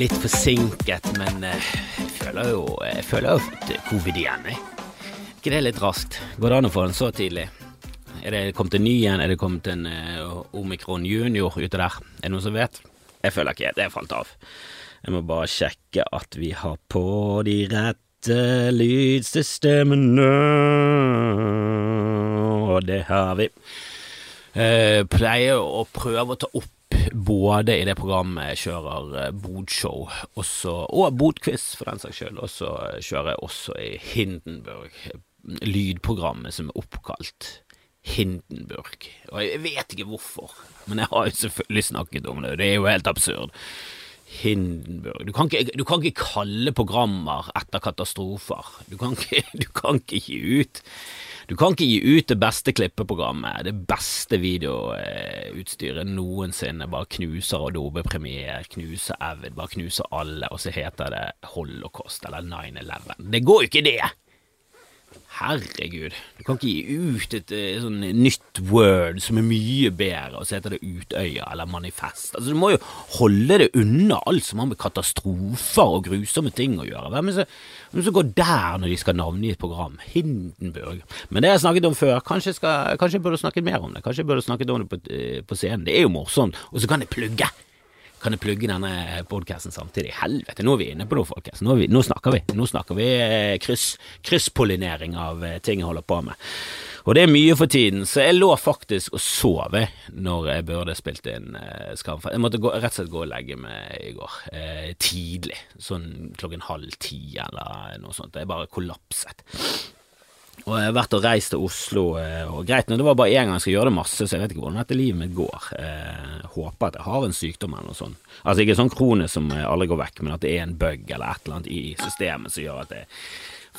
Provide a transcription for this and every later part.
Litt forsinket, men eh, jeg føler jo Jeg føler fått covid igjen, jeg. ikke det er litt raskt? Går det an å få den så tidlig? Er det kommet en ny igjen? Er det kommet en uh, omikron junior ute der? Er det noen som vet? Jeg føler ikke det falt av. Jeg må bare sjekke at vi har på de rette lydsystemene, og det har vi. Uh, pleier å prøve å ta opp både i det programmet jeg kjører eh, bodshow og bodquiz for den saks skyld, og så kjører jeg også i Hindenburg, lydprogrammet som er oppkalt Hindenburg. Og jeg vet ikke hvorfor, men jeg har jo selvfølgelig snakket om det, det er jo helt absurd. Hindenburg Du kan ikke, du kan ikke kalle programmer etter katastrofer. Du kan ikke, du kan ikke gi ut du kan ikke gi ut det beste klippeprogrammet, det beste videoutstyret noensinne, bare knuser Adobe Premiere, knuser Avid, bare knuser alle, og så heter det Holocaust eller 9-11. Det går jo ikke, det! Herregud, du kan ikke gi ut et, et eh, sånn nytt word som er mye bedre, og så heter det Utøya eller Manifest. Altså, Du må jo holde det unna alt som har med katastrofer og grusomme ting å gjøre. Hvem er det som går der når de skal navngi et program? Hindenburg. Men det har jeg snakket om før. Kanskje, skal, kanskje jeg burde snakket mer om det. Kanskje jeg burde snakket om det på, eh, på scenen. Det er jo morsomt. Og så kan jeg plugge kan jeg plugge denne podkasten samtidig? Helvete, nå er vi inne på noe, folkens. Nå, nå, snakker vi. Nå snakker vi eh, kryss, krysspollinering av eh, ting jeg holder på med. Og det er mye for tiden, så jeg lå faktisk og sov når jeg burde spilt inn eh, Skamfest. Jeg måtte gå, rett og slett gå og legge meg i går, eh, tidlig. Sånn klokken halv ti eller noe sånt. Jeg bare kollapset. Og jeg har vært og reist til Oslo, eh, og greit nå, det var bare én gang jeg skal gjøre det masse, så jeg vet ikke hvordan dette livet mitt går. Jeg håper at jeg har en sykdom eller noe sånt. Altså ikke sånn krone som aldri går vekk, men at det er en bug eller et eller annet i systemet som gjør at jeg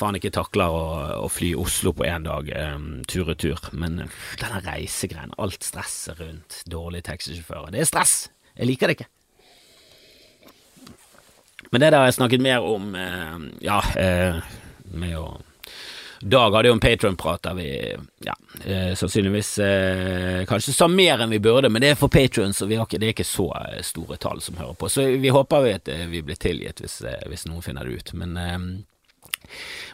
faen ikke takler å, å fly Oslo på én dag um, tur-retur. Men denne reisegreien, alt stresset rundt dårlige taxisjåfører, det er stress! Jeg liker det ikke. Men det der har jeg snakket mer om, ja, med å Dag hadde jo en Patron-prat der vi ja, eh, sannsynligvis eh, kanskje sa mer enn vi burde, men det er for patrons, og ikke, det er ikke så eh, store tall som hører på. Så vi håper at eh, vi blir tilgitt hvis, eh, hvis noen finner det ut. Men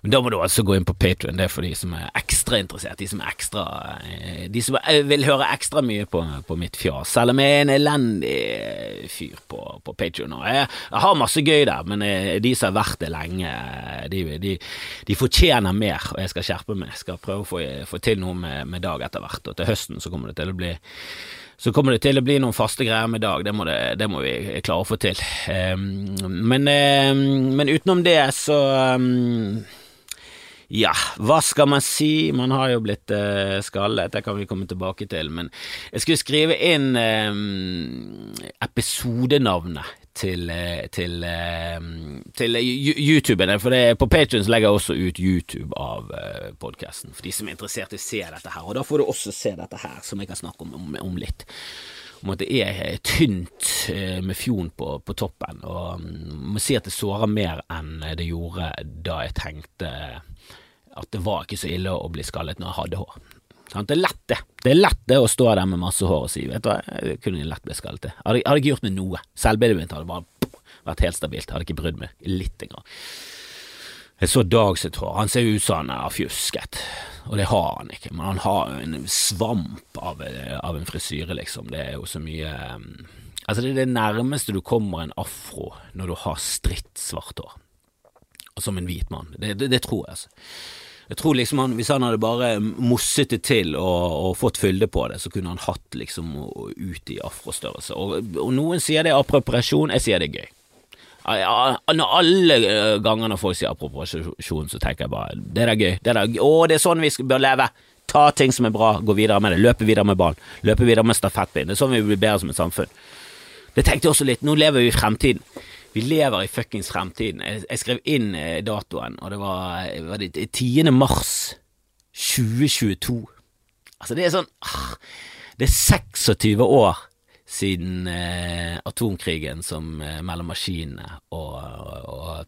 men da må du altså gå inn på Patrion, det er for de som er ekstra interessert, de som ekstra eh, De som vil høre ekstra mye på, på mitt fjas, selv om jeg er en elendig eh, fyr på, på Patrion. Jeg, jeg har masse gøy der, men eh, de som har vært det lenge, de, de, de fortjener mer, og jeg skal skjerpe meg. Jeg skal prøve å få, få til noe med, med Dag etter hvert, og til høsten så kommer det til å bli så kommer det til å bli noen faste greier med Dag, det må, det, det må vi klare å få til. Um, men, um, men, utenom det, så um, ja, hva skal man si? Man har jo blitt eh, skallet, det kan vi komme tilbake til. Men jeg skulle skrive inn episodenavnet til, eh, til, eh, til YouTuben. For det, på Patrion legger jeg også ut YouTube av podkasten, for de som er interessert i å se dette her. Og da får du også se dette her, som jeg kan snakke om, om, om litt. Om at det er tynt med fjon på, på toppen, og um, må si at det sårer mer enn det gjorde da jeg tenkte at det var ikke så ille å bli skallet når jeg hadde hår. Det er lett, det. Det er lett det å stå der med masse hår og si vet du hva, jeg kunne lett blitt skallet. til. hadde, hadde ikke gjort meg noe. Selvbildet mitt hadde bare vært helt stabilt. Hadde ikke brydd meg litt engang. Jeg så Dag sitt hår. Han ser ut som han er fjusket, og det har han ikke. Men han har en svamp av, av en frisyre, liksom. Det er jo så mye um, Altså, det er det nærmeste du kommer en afro når du har stritt svart hår. Og som en hvit mann. Det, det, det tror jeg, altså. Jeg tror liksom han, Hvis han hadde bare mosset det til og, og fått fylde på det, så kunne han hatt liksom ut i afrostørrelse. Og, og noen sier det er appropriasjon, jeg sier det er gøy. Når alle eh, ganger når folk sier appropriasjon, så tenker jeg bare det er gøy. Det er gøy. Å, det er sånn vi bør leve. Ta ting som er bra, gå videre med det. Løpe videre med ballen. Løpe videre med stafettpinn. Det er sånn vi blir bedre som et samfunn. Det tenkte jeg også litt. Nå lever vi i fremtiden. Vi lever i fuckings fremtiden. Jeg, jeg, skrev inn eh, datoen, og det var, var det 10. mars 2022. Altså, det er sånn ah, Det er 26 år siden eh, atomkrigen som eh, mellom maskinene og, og,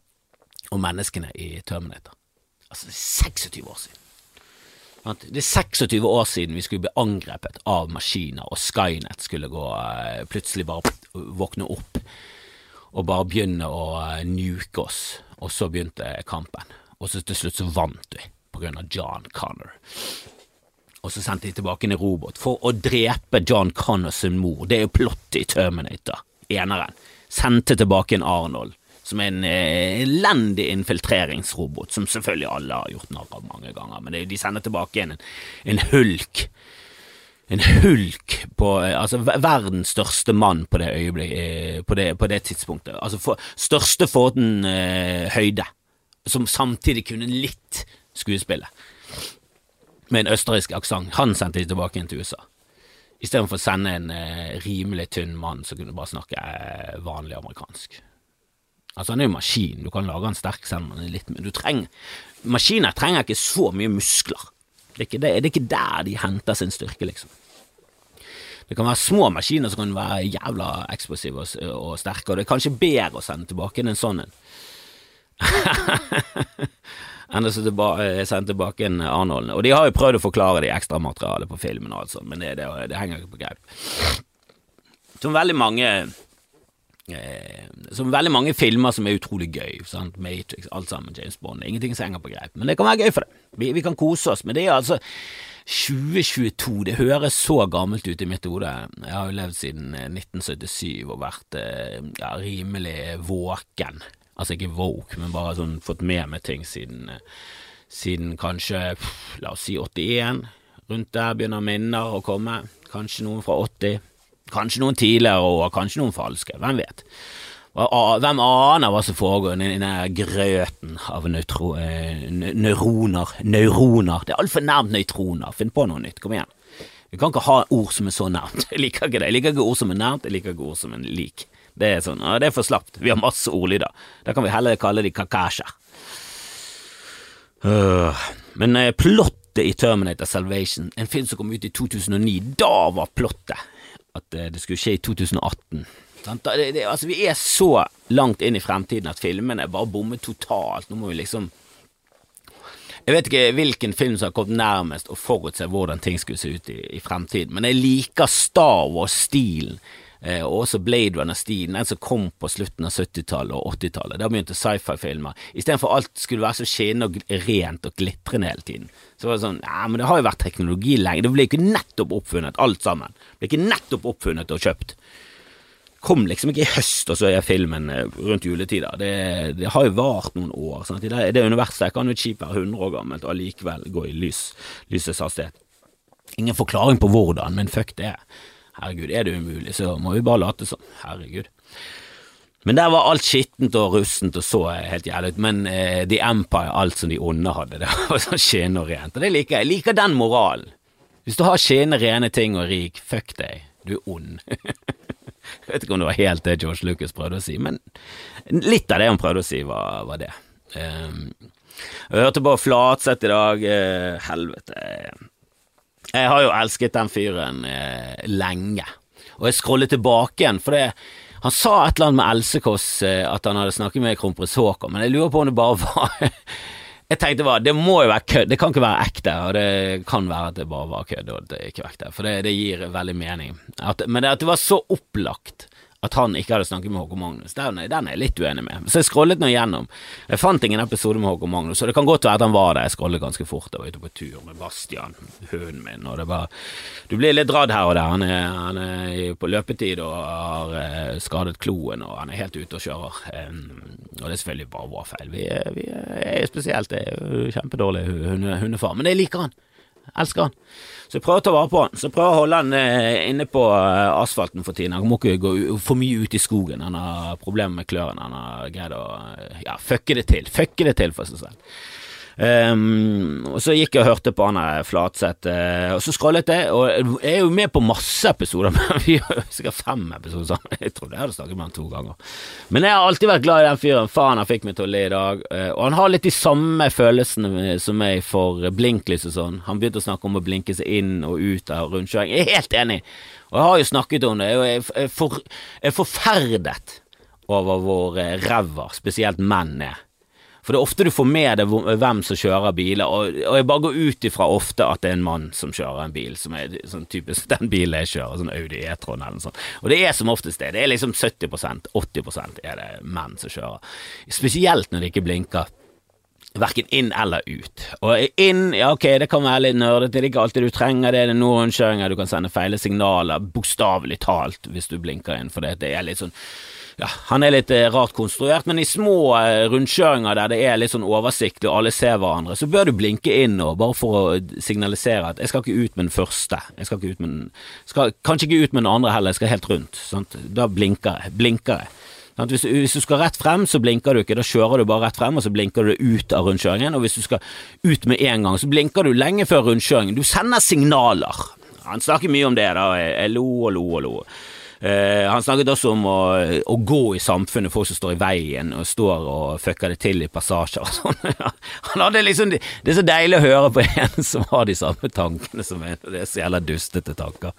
og, menneskene i Terminator. Altså, det er 26 år siden. Det er 26 år siden vi skulle bli angrepet av maskiner, og Skynet skulle gå eh, plutselig bare våkne opp og bare begynne å eh, nuke oss, og så begynte kampen. Og så til slutt så vant vi, på grunn av John Connor. Og så sendte de tilbake en robot for å drepe John Connor sin mor. Det er jo plottet i Terminator, eneren. Sendte tilbake en Arnold, som er en eh, elendig infiltreringsrobot, som selvfølgelig alle har gjort narr av mange ganger, men de sender tilbake en, en hulk en hulk på Altså verdens største mann på det øyeblikket på det, på det tidspunktet. Altså for, største fåten eh, høyde, som samtidig kunne litt skuespillet. Med en østerriksk aksent. Han sendte de tilbake igjen til USA. Istedenfor å sende en eh, rimelig tynn mann som kunne bare snakke eh, vanlig amerikansk. Altså, han er jo maskin, du kan lage han sterk selv om han er litt Men du trenger Maskiner trenger ikke så mye muskler. Det er, ikke, det, det er ikke der de henter sin styrke, liksom. Det kan være små maskiner som kan være jævla eksplosive og, og sterke, og det er kanskje bedre å sende tilbake enn en sånn en. enn å sende tilbake en Arnold. Og de har jo prøvd å forklare det ekstramaterialet på filmen og alt sånt, men det, det, det henger ikke på greip. Som veldig mange eh, Som veldig mange filmer som er utrolig gøy. Sant? Matrix, alt sammen, James Bond. Ingenting som henger på greip, men det kan være gøy for det. Vi, vi kan kose oss. Men det er altså 2022, det høres så gammelt ut i mitt hode. Jeg har jo levd siden 1977 eh, og vært eh, ja, rimelig våken. Altså ikke woke, men bare sånn fått med meg ting siden, eh, siden kanskje, la oss si 81. Rundt der begynner minner å komme. Kanskje noen fra 80. Kanskje noen tidligere og kanskje noen falske. Hvem vet. Hvem aner hva som foregår i denne grøten av neutro, eh, neuroner? Det er altfor nærmt nøytroner. Finn på noe nytt. Kom igjen. Vi kan ikke ha ord som er så nærmt. Jeg liker ikke det. Jeg liker ikke ord som er nærmt, jeg liker ikke ord som er lik. Det er sånn, det er for slapt. Vi har masse ordlyder. Da kan vi heller kalle de kakasjer. Uh, men uh, plottet i Terminator Salvation, en film som kom ut i 2009, da var plottet at uh, det skulle skje i 2018. Det, det, altså, vi er så langt inn i fremtiden at filmene bare bommer totalt. Nå må vi liksom Jeg vet ikke hvilken film som har kommet nærmest å forutse hvordan ting skulle se ut i, i fremtiden, men jeg liker Star Wars-stilen. Eh, og også Blade Runner-stilen, den som kom på slutten av 70-tallet og 80-tallet. Da begynte sci-fi-filmer. Istedenfor alt skulle være så skinnende og rent og glitrende hele tiden. Så var det sånn Ja, men det har jo vært teknologi lenge. Det ble ikke nettopp oppfunnet, alt sammen. Det ble ikke nettopp oppfunnet og kjøpt kom liksom ikke i høst, og så er filmen eh, rundt juletider. Det, det har jo vart noen år. Sånn det, det universet kan jo et skip være 100 år gammelt og allikevel gå i lys, lysets hastighet. Ingen forklaring på hvordan, men fuck det. Herregud, er det umulig, så må vi bare late som. Herregud. Men der var alt skittent og russent og så helt jævlig ut. Men eh, The Empire, alt som de onde hadde, det var sånn skinnende og rent. Og det liker jeg. Jeg liker den moralen. Hvis du har skinnende, rene ting og rik, fuck deg. Du er ond. Jeg vet ikke om det var helt det George Lucas prøvde å si, men litt av det han prøvde å si, var, var det. Um, jeg hørte på Flatseth i dag. Uh, helvete. Jeg har jo elsket den fyren eh, lenge, og jeg scroller tilbake igjen, for det han sa et eller annet med Else Kåss, eh, at han hadde snakket med kronprins Haakon, men jeg lurer på om det bare var Jeg tenkte bare, det må jo være kødd, det kan ikke være ekte, og det kan være at det bare var kødd og det er ikke ekte, for det, det gir veldig mening. At, men det, at det var så opplagt at han ikke hadde snakket med Håkon Magnus. Den, den er jeg litt uenig med. Så jeg scrollet nå gjennom. Jeg fant ingen episode med Håkon Magnus, så det kan godt være at han var der. Jeg scrollet ganske fort og var ute på tur med Bastian, hunden min, og det var Du blir litt dradd her og der. Han er, han er på løpetid og har eh, skadet kloen, og han er helt ute og kjører. Og det er selvfølgelig bare vår feil. Vi, vi er spesielt det er kjempedårlig hunde, hundefar, men jeg liker han. Elsker han. Så prøv å ta vare på han. Så prøv å holde han eh, inne på eh, asfalten for tiden. Han må ikke gå for mye ut i skogen. Han har problemer med klørne. Han har greid å eh, ja, fucke det til. Fucke det til for seg selv. Um, og så gikk jeg og hørte på han Flatseth, uh, og så scrollet jeg, og jeg er jo med på masse episoder, men vi har sikkert fem episoder sammen. Jeg trodde jeg hadde snakket med han to ganger. Men jeg har alltid vært glad i den fyren. Faen, han fikk meg til å le i dag. Uh, og han har litt de samme følelsene som meg for blinklys og sånn. Han begynte å snakke om å blinke seg inn og ut av rundkjøring. Jeg er helt enig, og jeg har jo snakket om det. Jeg er, for, jeg er forferdet over hvor ræva spesielt menn er. For det er ofte du får med deg hvem som kjører biler, og, og jeg bare går ut ifra ofte at det er en mann som kjører en bil, som er sånn typisk den bilen jeg kjører, sånn Audi E-tron eller noe sånt. Og det er som oftest det. Det er liksom 70% 80 er det menn som kjører. Spesielt når de ikke blinker. Verken inn eller ut. Og inn, ja ok, det kan være litt nerdete, det er ikke alltid du trenger det, det er noen rundkjøringer du kan sende feile signaler, bokstavelig talt, hvis du blinker inn, for det, det er litt sånn ja, han er litt eh, rart konstruert, men i små eh, rundkjøringer der det er litt sånn oversiktlig og alle ser hverandre, så bør du blinke inn nå, bare for å signalisere at jeg skal ikke ut med den første, jeg skal ikke ut med den, skal kanskje ikke ut med den andre heller, jeg skal helt rundt. Sant? Da blinker jeg. Blinker jeg. Hvis, hvis, du skal rett frem, så blinker du ikke, da kjører du bare rett frem, og så blinker du ut av rundkjøringen, og hvis du skal ut med en gang, så blinker du lenge før rundkjøringen. Du sender signaler. Han snakker mye om det, da. Jeg lo og lo og lo. Uh, han snakket også om å, å, gå i samfunnet, folk som står i veien og står og fucker det til i passasjer og sånn. han hadde liksom, det er så deilig å høre på en som har de samme tankene som en, det er så jævla dustete tanker.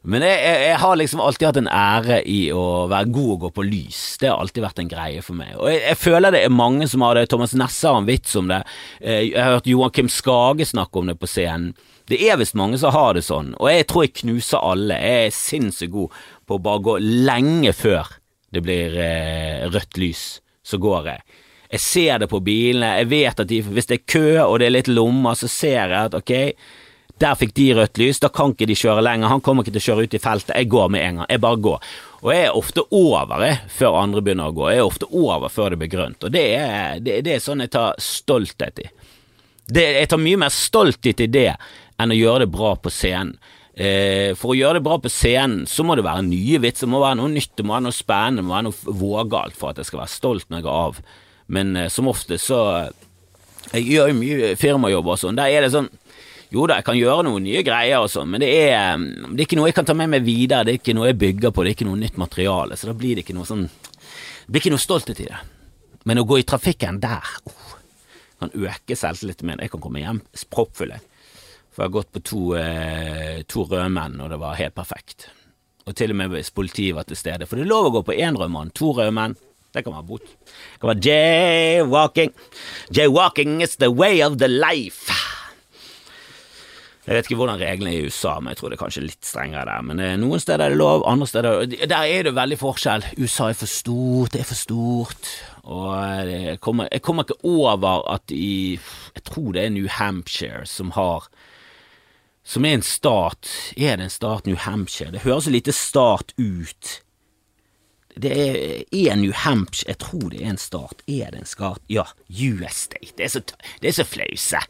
Men jeg, jeg, jeg, har liksom alltid hatt en ære i å være god og gå på lys. Det har alltid vært en greie for meg. Og jeg, jeg føler det er mange som har det. Thomas Nesse har en vits om det. Eh, jeg har hørt Joakim Skage snakke om det på scenen. Det er visst mange som har det sånn, og jeg tror jeg knuser alle. Jeg er sinnssykt god på å bare gå lenge før det blir eh, rødt lys. Så går jeg. Jeg ser det på bilene. Jeg vet at de, hvis det er kø og det er litt lommer, så ser jeg at ok, der fikk de rødt lys, da kan ikke de kjøre lenger. Han kommer ikke til å kjøre ut i feltet. Jeg går med en gang. Jeg bare går. Og jeg er ofte over jeg, før andre begynner å gå. Jeg er ofte over før det blir grønt. Og det er, det, det er sånn jeg tar stolthet i. Det, jeg tar mye mer stolthet i det enn å gjøre det bra på scenen. Eh, for å gjøre det bra på scenen, så må det være nye vitser, det må være noe nytt, det må være noe spennende, det må være noe vågalt for at jeg skal være stolt når jeg går av. Men eh, som ofte så Jeg gjør jo mye firmajobb og sånn. Der er det sånn jo da, jeg kan gjøre noen nye greier og sånn, men det er, det er, ikke noe jeg kan ta med meg videre, det er ikke noe jeg bygger på, det er ikke noe nytt materiale, så da blir det ikke noe sånn Det blir ikke noe stolthet i det. Men å gå i trafikken der oh, kan øke selvtilliten min. Jeg kan komme hjem proppfull, for jeg har gått på to, eh, to rødmenn, og det var helt perfekt. Og til og med hvis politiet var til stede. For det er lov å gå på én rødmann, to rødmenn. Det kan være bot. Det kan være jaywalking. Jaywalking is the way of the life. Jeg vet ikke hvordan reglene er i USA, men jeg tror det er kanskje litt strengere der. Men eh, noen steder er det lov, andre steder Der er det veldig forskjell. USA er for stort, det er for stort. Og eh, jeg kommer, jeg kommer ikke over at i Jeg tror det er New Hampshire som har Som er en stat. Er det en stat, New Hampshire? Det høres så lite stat ut. Det er, er New Hampshire Jeg tror det er en stat. Er det en stat? Ja, US State. Det er så, så flause.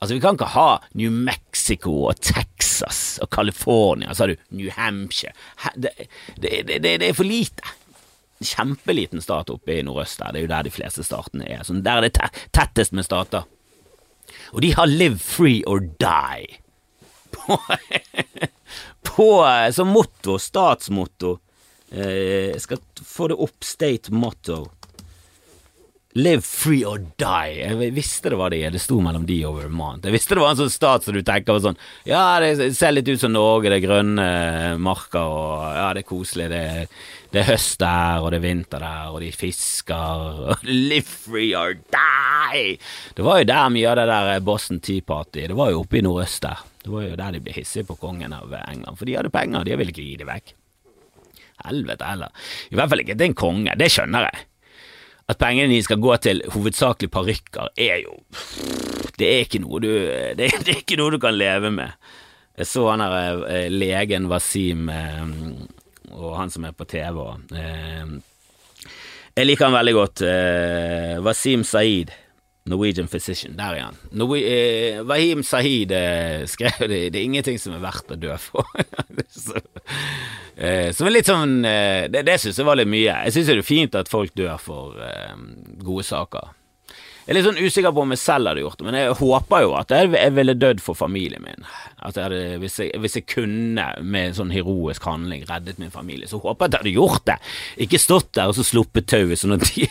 Altså, vi kan ikke ha New Mexico og Texas og California, så du New Hampshire det, det, det, er for lite. Kjempeliten stat oppe i nordøst der, det er jo der de fleste statene er. Så der er det tettest med stater. Og de har live free or die på, på som motto, statsmotto. Eh, jeg skal få det opp, state motto. Live free or die. Jeg visste det var det. Det sto mellom de og Vermont. Jeg visste det var en sånn stat som du tenker på sånn Ja, det ser litt ut som Norge, det grønne marker, og ja, det er koselig. Det, det er høst der, og det er vinter der, og de fisker. Live free or die! Det var jo der mye av det der Boston Tea Party Det var jo oppe i nordøst der. Det var jo der de ble hissige på kongen av England, for de hadde penger, de ville ikke gi det vekk. Helvete heller. I hvert fall ikke til en konge, det skjønner jeg at pengene dine skal gå til hovedsakelig parykker, er jo det er, ikke noe du, det, det er ikke noe du kan leve med. Jeg så han der eh, legen Wasim eh, og han som er på TV. Eh, jeg liker han veldig godt. Wasim Saeed. Norwegian Physician. Der er han. Norwe eh, Wahim Sahid eh, skrev det Det er ingenting som er verdt å dø for. så, eh, som er litt sånn eh, Det, det syns jeg var litt mye. Jeg syns det er fint at folk dør for eh, gode saker. Jeg er litt sånn usikker på om jeg selv hadde gjort det, men jeg håper jo at jeg, ville dødd for familien min. At jeg hadde, hvis, jeg, hvis, jeg, kunne med sånn heroisk handling reddet min familie, så håper jeg at jeg hadde gjort det. Ikke stått der og så sluppet tauet sånn at de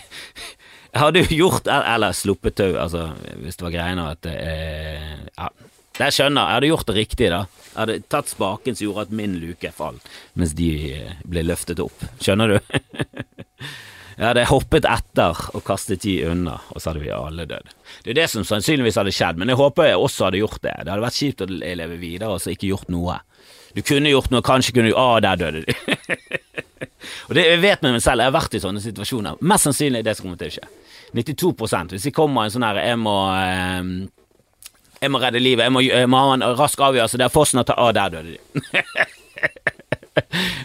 jeg hadde gjort Eller sluppet tau, altså, hvis det var greiene at eh, Ja, jeg skjønner. Jeg hadde gjort det riktig, da. Jeg hadde tatt spaken som gjorde at min luke falt, mens de eh, ble løftet opp. Skjønner du? Jeg hadde hoppet etter og kastet de unna, og så hadde vi alle dødd. Det er det som sannsynligvis hadde skjedd, men jeg håper jeg også hadde gjort det. Det hadde vært kjipt å leve videre og så ikke gjort noe. Du kunne gjort noe, kanskje kunne du Å, der døde du. og det jeg vet med meg selv, jeg har vært i sånne situasjoner. Mest sannsynlig er det som kommer til å skje. 92 Hvis jeg kommer en sånn her Jeg må eh, Jeg må redde livet, jeg må, jeg må ha en rask avgjørelse, det er fossen å ta Å, der døde de.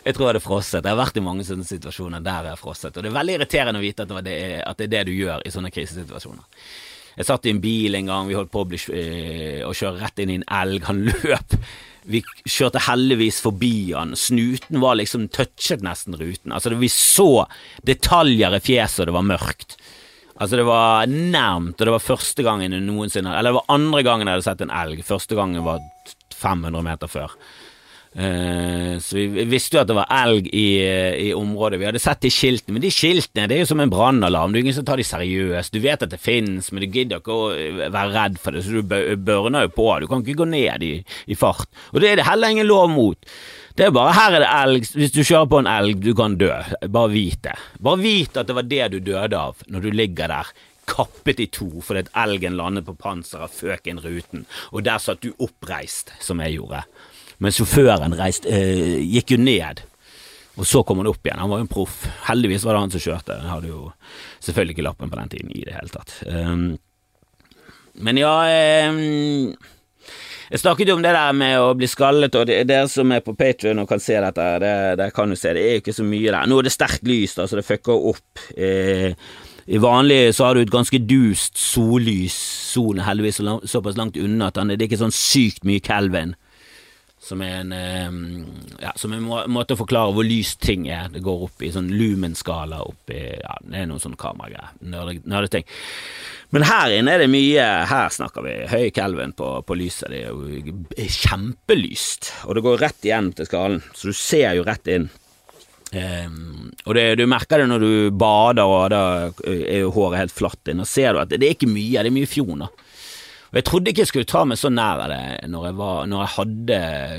jeg tror jeg hadde frosset. Jeg har vært i mange sånne situasjoner der jeg har frosset. Og det er veldig irriterende å vite at det, er, at det er det du gjør i sånne krisesituasjoner. Jeg satt i en bil en gang, vi holdt på å, bli, øh, å kjøre rett inn i en elg. Han løp. Vi kjørte heldigvis forbi han. Snuten var liksom touchet nesten ruten. Altså, vi så detaljer i fjeset, og det var mørkt. Altså, det var nærmt, og det var første gangen noensinne Eller det var andre gangen jeg hadde sett en elg. Første gangen var 500 meter før. Uh, så vi visste jo at det var elg i, i, området. Vi hadde sett de skiltene, men de skiltene det er jo som en brannalarm. Det er ingen som tar de seriøst. Du vet at det finnes, men du gidder ikke å være redd for det, så du børner jo på. Du kan ikke gå ned i, i, fart. Og det er det heller ingen lov mot. Det er bare her er det elg. Hvis du kjører på en elg, du kan dø. Bare vit det. Bare vit at det var det du døde av når du ligger der kappet i to fordi elgen landet på panseret, føk inn ruten, og der satt du oppreist, som jeg gjorde. Men sjåføren reist, eh, gikk jo ned, og så kom han opp igjen. Han var jo en proff. Heldigvis var det han som kjørte. Han hadde jo selvfølgelig ikke lappen på den tiden i det hele tatt. Um, men ja um, Jeg snakket jo om det der med å bli skallet, og dere som er på Patrion og kan se dette, det, det, kan jo se, det er jo ikke så mye der. Nå er det sterkt lys, da, så det fucker opp. Eh, i vanlig så har du et ganske dust sollys. Solen heldigvis såpass langt unna at det er ikke sånn sykt mye Kelvin som er en, ja, som en måte å forklare hvor lyst ting er. Det går opp i sånn lumenskala opp i ja, Det er noen sånne kameragreier. Nerdeting. Men her inne er det mye Her snakker vi høy kelvin på, på, lyset. Det er jo kjempelyst, og det går rett igjen til skallen, så du ser jo rett inn. Um, og det, du merker det når du bader, og da er jo håret helt flatt inn, og ser du at det, det er ikke mye, det er mye fjoner. Og Jeg trodde ikke jeg skulle ta meg så nær av det når jeg, var, når jeg hadde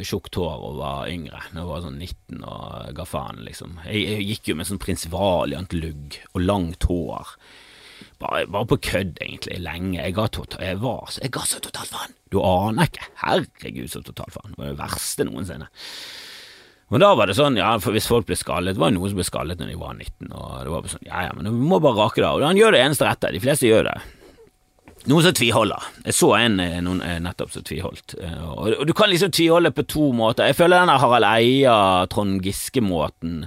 tjukt hår og var yngre, når jeg var sånn 19 og ga faen, liksom. Jeg, jeg gikk jo med sånn prinsipaliant lugg og langt hår. Bare, bare på kødd, egentlig, lenge. Jeg ga, total, jeg var, jeg ga så totalt faen. Du aner ikke. Herregud, så totalt faen. Det var det verste noensinne. Og da var det sånn, ja, for hvis folk ble skallet, det var jo noen som ble skallet når de var 19, og det var sånn, ja ja, men du må bare rake det av. Han gjør det eneste rette, de fleste gjør det. Noen som tviholder. Jeg så en eh, noen, eh, nettopp som tviholdt. Og, og du kan liksom tviholde på to måter. Jeg føler denne Harald Eia, Trond Giske-måten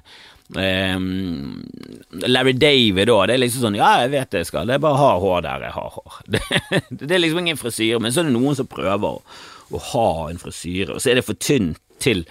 um, Larry David òg. Det er liksom sånn Ja, jeg vet det jeg skal. Det er bare å ha hår der jeg har hår. Det, det, er liksom ingen frisyre, men så er det noen som prøver å, å ha en frisyre, og så er det for tynt til,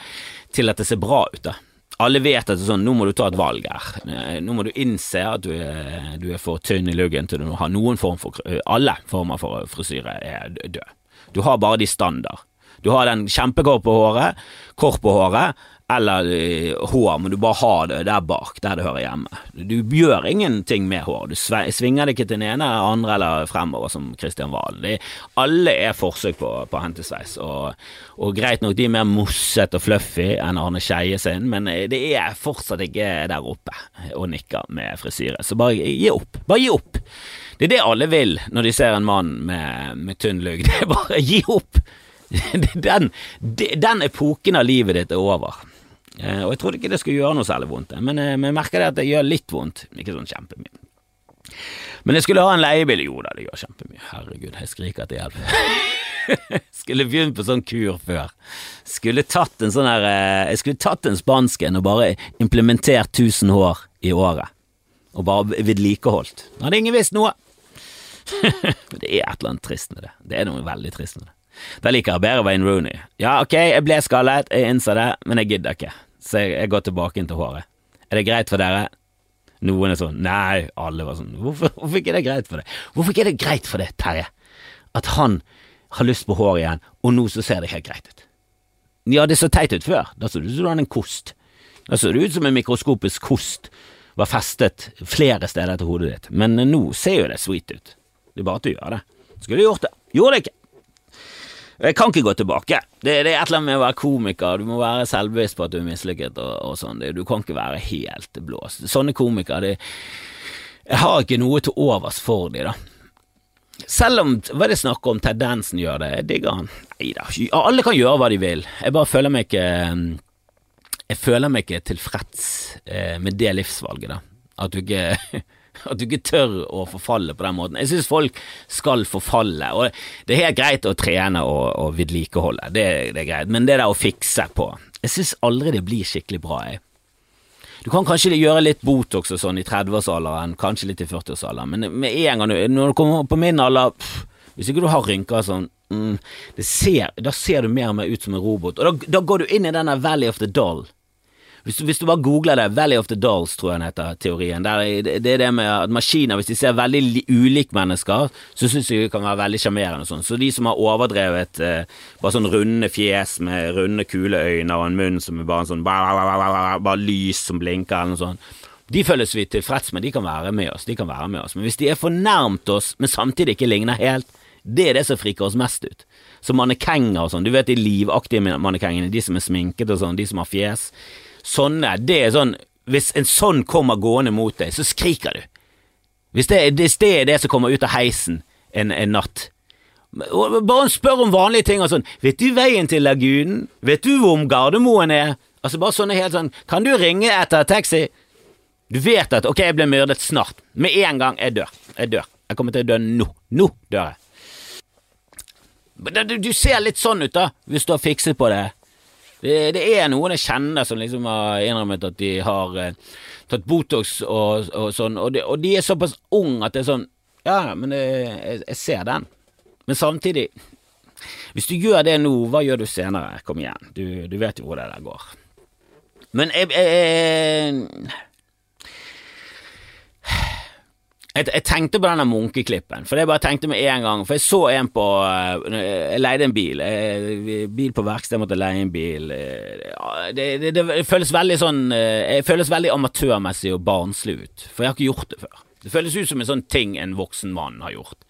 til at det ser bra ut. da alle vet at sånn, nå må du ta et valg her. Eh, nå må du innse at du er, du er for tynn i luggen til du har noen form for Alle former for frisyre er død. Du har bare de standard. Du har den kjempekort på håret, kort på håret, eller uh, hår, men du bare har det der bak, der det hører hjemme. Du gjør ingenting med hår. Du svinger det ikke til den ene, andre eller fremover, som Kristian Valen. alle er forsøk på, på hentesveis, og, og, greit nok de er mer mossete og fluffy enn Arne Skeie sin, men eh, det er fortsatt ikke der oppe og nikker med frisyre. Så bare gi opp. Bare gi opp. Det er det alle vil når de ser en mann med, med tynn lugg. Det er bare gi opp! Den, den epoken av livet ditt er over. Eh, og jeg trodde ikke det skulle gjøre noe særlig vondt, men eh, jeg merker det at det gjør litt vondt, ikke sånn kjempemye. Men jeg skulle ha en leiebil. Jo da, det gjør kjempemye. Herregud, jeg skriker til hjelp. skulle begynt på sånn kur før. Skulle tatt en sånn her eh, Jeg skulle tatt en spansk en og bare implementert 1000 hår i året. Og bare vedlikeholdt. Hadde ingen visst noe. det er et eller annet trist med det. Det er noe veldig trist med det. Da liker jeg bedre Wayne Rooney. Ja, ok, jeg ble skallet, jeg innser det, men jeg gidder ikke, så jeg, går tilbake inn til håret. Er det greit for dere? Noen er sånn Nei, alle var sånn Hvorfor, hvorfor ikke er det greit for deg? Hvorfor ikke er det greit for deg, Terje, at han har lyst på hår igjen, og nå så ser det helt greit ut? Ja, det så teit ut før. Da så det ut som en kost. Da så det ut som en mikroskopisk kost var festet flere steder til hodet ditt, men nå ser jo det sweet ut. Det er bare at du gjør det. Skulle gjort det. Gjorde det ikke. Jeg kan ikke gå tilbake. Det, det, er et eller annet med å være komiker. Du må være selvbevisst på at du er mislykket og, og sånn. Du kan ikke være helt blåst. Sånne komikere, Jeg har ikke noe til overs for de, da. Selv om hva er det snakk om tendensen gjør det, jeg digger han. Nei da, alle kan gjøre hva de vil. Jeg bare føler meg ikke Jeg føler meg ikke tilfreds eh, med det livsvalget, da. At du ikke At du ikke tør å forfalle på den måten. Jeg synes folk skal forfalle, og det er helt greit å trene og, og vedlikeholde, det, det, er greit, men det der å fikse på Jeg synes aldri det blir skikkelig bra, jeg. Du kan kanskje gjøre litt Botox og sånn i 30-årsalderen, kanskje litt i 40-årsalderen, men med en gang du, når du kommer på min alder pff, Hvis ikke du har rynker sånn mm, ser, Da ser du mer og mer ut som en robot, og da, da går du inn i denne Valley of the Doll. Hvis hvis du, bare googler det, Valley of the Dolls, tror jeg den heter, teorien. Det er det med at maskiner, hvis de ser veldig ulike mennesker, så syns de kan være veldig sjarmerende og sånn. Så de som har overdrevet eh, bare sånn runde fjes med runde, kule øyne og en munn som er bare en sånn bare, lys som blinker eller noe sånt. De føles vi tilfreds med, de kan være med oss, de kan være med oss. Men hvis de er fornærmet oss, men samtidig ikke ligner helt, det er det som friker oss mest ut. Som mannekenger og sånn, du vet de livaktige mannekengene, de som er sminket og sånn, de som har fjes sånne, det er sånn Hvis en sånn kommer gående mot deg, så skriker du. Hvis det, hvis det er det som kommer ut av heisen en, en natt. Bare spør om vanlige ting og sånn. Vet du veien til lagunen? Vet du hvor Gardermoen er? Altså bare sånne helt sånn Kan du ringe etter taxi? Du vet at ok, jeg ble myrdet snart. Med en gang jeg dør. Jeg dør. Jeg kommer til å dø nå. Nå dør jeg. Du ser litt sånn ut, da, hvis du har fikset på det. Det, det, er noen jeg kjenner som liksom har innrømmet at de har eh, tatt Botox og, og sånn, og de, og de, er såpass unge at det er sånn Ja, men det, jeg, jeg, ser den. Men samtidig Hvis du gjør det nå, hva gjør du senere? Kom igjen, du, du vet jo hvor det der går. Men jeg, jeg jeg, jeg, tenkte på denne munkeklippen, for jeg bare tenkte med en gang For jeg så en på eh, Jeg leide en bil. Jeg, bil på verksted, jeg måtte leie en bil. Eh, det, det, det, føles veldig sånn eh, Jeg føles veldig amatørmessig og barnslig ut, for jeg har ikke gjort det før. Det føles ut som en sånn ting en voksen mann har gjort.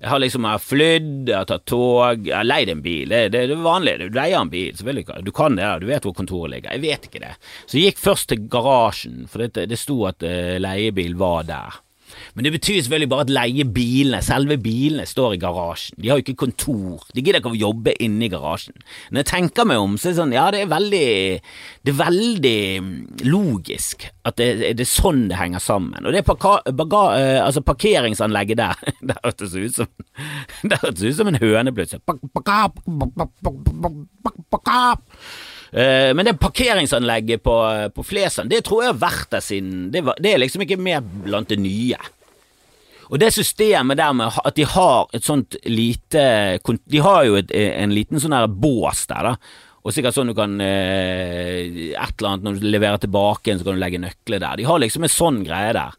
Jeg har liksom jeg flydd, jeg har tatt tog, jeg har leid en bil. Det, det, det er vanlig. Du leier en bil, selvfølgelig. Du kan det, du vet hvor kontoret ligger. Jeg vet ikke det. Så jeg gikk først til garasjen, for det, det sto at leiebil var der. Men det betyr selvfølgelig bare at leiebilene, selve bilene, står i garasjen. De har jo ikke kontor. De gidder ikke å jobbe inne i garasjen. Når jeg tenker meg om, så er det sånn, ja, det er veldig Det er veldig mm, logisk at det, det er sånn det henger sammen. Og det uh, altså parkeringsanlegget der, det hørtes ut som Det hørtes ut som en høne plutselig. Uh, men det parkeringsanlegget på, på Flesland, det tror jeg har vært der siden det, var, det er liksom ikke mer blant det nye. Og det systemet der med at de har et sånt lite De har jo et, en liten sånn her bås der, da. Og sikkert sånn du kan eh, Et eller annet når du leverer tilbake en, så kan du legge nøkler der. De har liksom en sånn greie der.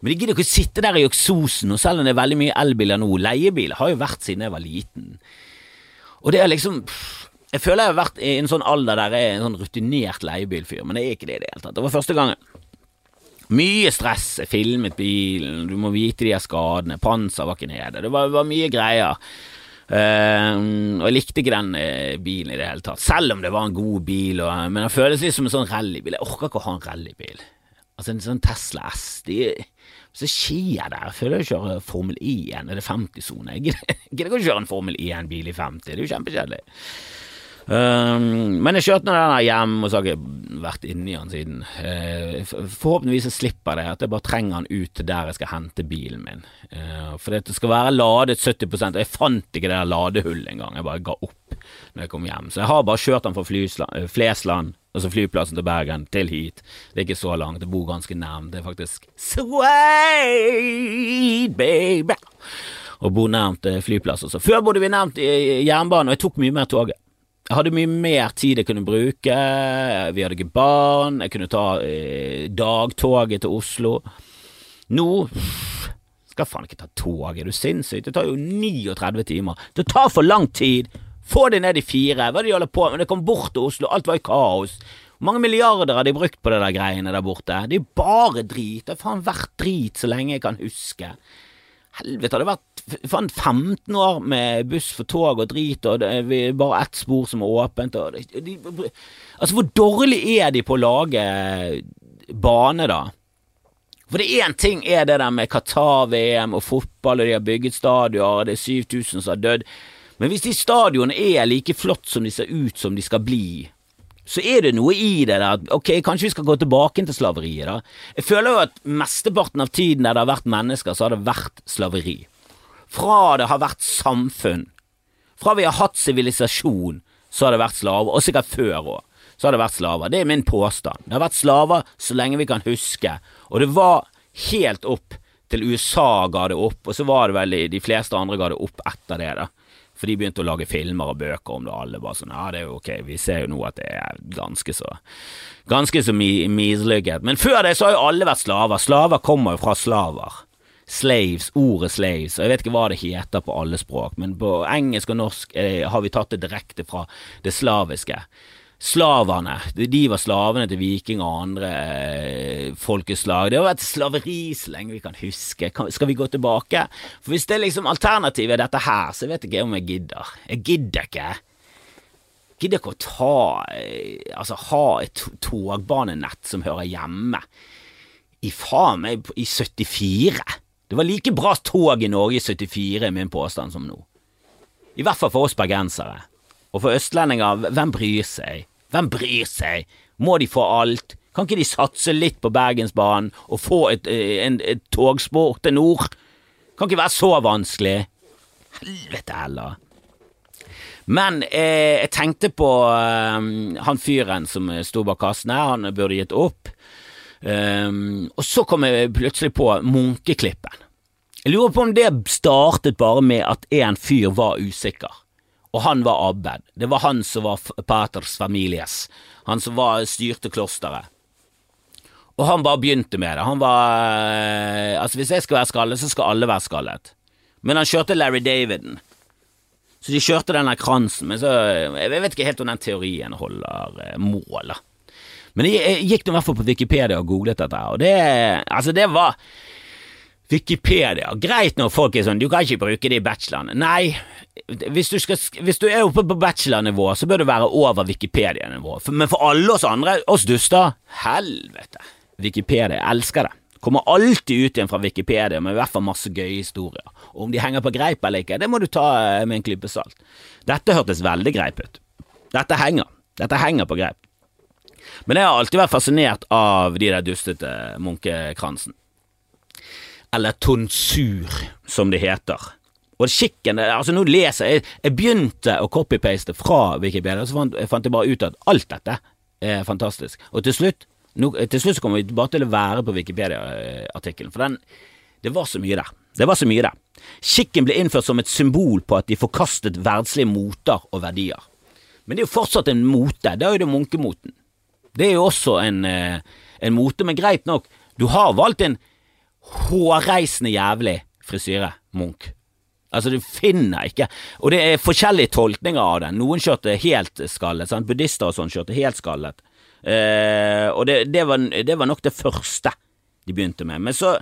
Men de gidder ikke å sitte der i oksosen, og selv om det er veldig mye elbiler nå, leiebil har jo vært siden jeg var liten. Og det er liksom Jeg føler jeg har vært i en sånn alder der jeg er en sånn rutinert leiebilfyr, men det er ikke det i det hele tatt. Det var første gangen. Mye stress. Jeg filmet bilen, du må vite de her skadene. Panser var ikke nede. Det var, var mye greier. Uh, og jeg likte ikke den uh, bilen i det hele tatt, selv om det var en god bil. Og, men den føles litt som en sånn rallybil. Jeg orker ikke å ha en rallybil. Altså en sånn Tesla S. De, så skjer der. Jeg føler jeg kjører Formel 1. Er det 50-sone? Jeg gidder ikke å kjøre en Formel 1-bil i 50. Det er jo kjempekjedelig. Um, men jeg kjørte den der hjem, og så har jeg vært inni den siden. Uh, forhåpentligvis så slipper det, at jeg bare trenger den ut til der jeg skal hente bilen min. Uh, for det skal være ladet 70 og jeg fant ikke det der ladehullet engang. Jeg bare ga opp når jeg kom hjem. Så jeg har bare kjørt den fra eh, Flesland, altså flyplassen til Bergen, til hit. Det er ikke så langt, jeg bor ganske nærmt. Det er faktisk sweet baby Og bor nærmt flyplass. Også. Før bodde vi nærmt jernbanen, og jeg tok mye mer toget. Jeg hadde mye mer tid jeg kunne bruke, vi hadde ikke barn, jeg kunne ta eh, dagtoget til Oslo. Nå skal faen ikke ta toget, er du sinnssyk? Det tar jo 39 timer. Det tar for lang tid! Få det ned i fire, hva er det de holder på med? Det kom bort til Oslo, alt var i kaos. Mange milliarder har de brukt på det der greiene der borte? Det er bare drit. Det har faen vært drit så lenge jeg kan huske. Helvete, det vært faen 15 år med buss for tog og drit, og det er bare ett spor som er åpent. Og det, de, altså, hvor dårlig er de på å lage bane, da? For det én ting er det der med Qatar-VM og fotball, og de har bygget stadioner, og det er 7000 som har dødd, men hvis de stadionene er like flott som de ser ut som de skal bli, så er det noe i det der ok, kanskje vi skal gå tilbake til slaveriet, da. Jeg føler jo at mesteparten av tiden der det har vært mennesker, så har det vært slaveri. Fra det har vært samfunn, fra vi har hatt sivilisasjon, så har det vært slaver, og sikkert før òg så har det vært slaver. Det er min påstand. Det har vært slaver så lenge vi kan huske, og det var helt opp til USA ga det opp, og så var det vel de fleste andre ga det opp etter det, da. For de begynte å lage filmer og bøker om det, og alle bare sånn ja, det er jo ok, vi ser jo nå at det er ganske så ganske så mislykket. Men før det så har jo alle vært slaver. Slaver kommer jo fra slaver. Slaves, ordet slaves, og jeg vet ikke hva det heter på alle språk, men på engelsk og norsk eh, har vi tatt det direkte fra det slaviske slaverne. De var slavene til viking og andre eh, folkeslag. Det har vært slaveri så lenge vi kan huske. Skal vi gå tilbake? For hvis det er liksom alternativet er dette her, så vet jeg ikke om jeg gidder. Jeg gidder ikke. Gidder ikke å ta eh, Altså ha et togbanenett som hører hjemme i faen meg i 74. Det var like bra tog i Norge i 74, min påstand, som nå. I hvert fall for oss bergensere. Og for østlendinger, hvem bryr seg? Hvem bryr seg? Må de få alt? Kan ikke de satse litt på Bergensbanen og få et, eh, en, et togspor til nord? Kan ikke være så vanskelig. Helvete heller. Men eh, jeg tenkte på eh, han fyren som sto bak kassen her, han burde gitt opp. Um, og så kom jeg plutselig på Munkeklippen. Jeg lurer på om det startet bare med at en fyr var usikker og han var Abben. Det var han som var paters families, han som var, styrte klosteret. Og han bare begynte med det. Han var eh, Altså, hvis jeg skal være skallet, så skal alle være skallet. Men han kjørte Larry Daviden. Så de kjørte den der kransen, men så Jeg vet ikke helt om den teorien holder eh, mål. Men jeg, gikk nå i hvert fall på Wikipedia og googlet dette, og det Altså, det var Wikipedia. Greit når folk er sånn, du kan ikke bruke det i bacheloren. Nei, hvis du, skal, hvis du, er oppe på bachelornivå, så bør du være over Wikipedia-nivå. Men for alle oss andre, oss duster, helvete. Wikipedia, jeg elsker det. Kommer alltid ut igjen fra Wikipedia med i hvert fall masse gøye historier. Og om de henger på greip eller ikke, det må du ta eh, med en klype salt. Dette hørtes veldig greip ut. Dette henger. Dette henger på greip. Men jeg har alltid vært fascinert av de der dustete munkekransen eller tonsur, som det heter. Og skikken Altså, nå leser jeg Jeg begynte å copy-paste fra Wikipedia, så fant, jeg fant bare ut at alt dette er fantastisk. Og til slutt nå, Til slutt så kommer vi bare til å være på Wikipedia-artikkelen, for den Det var så mye der. Det var så mye der. Skikken ble innført som et symbol på at de forkastet verdslige moter og verdier. Men det er jo fortsatt en mote. Det er jo det munkemoten. Det er jo også en, eh, en mote, men greit nok, du har valgt en hårreisende jævlig frisyre, Munch. Altså, du finner ikke Og det er forskjellige tolkninger av det. Noen kjørte helt skallet, sant? buddhister og sånn kjørte helt skallet. Eh, og det, det, var, det, var, nok det første de begynte med. Men så,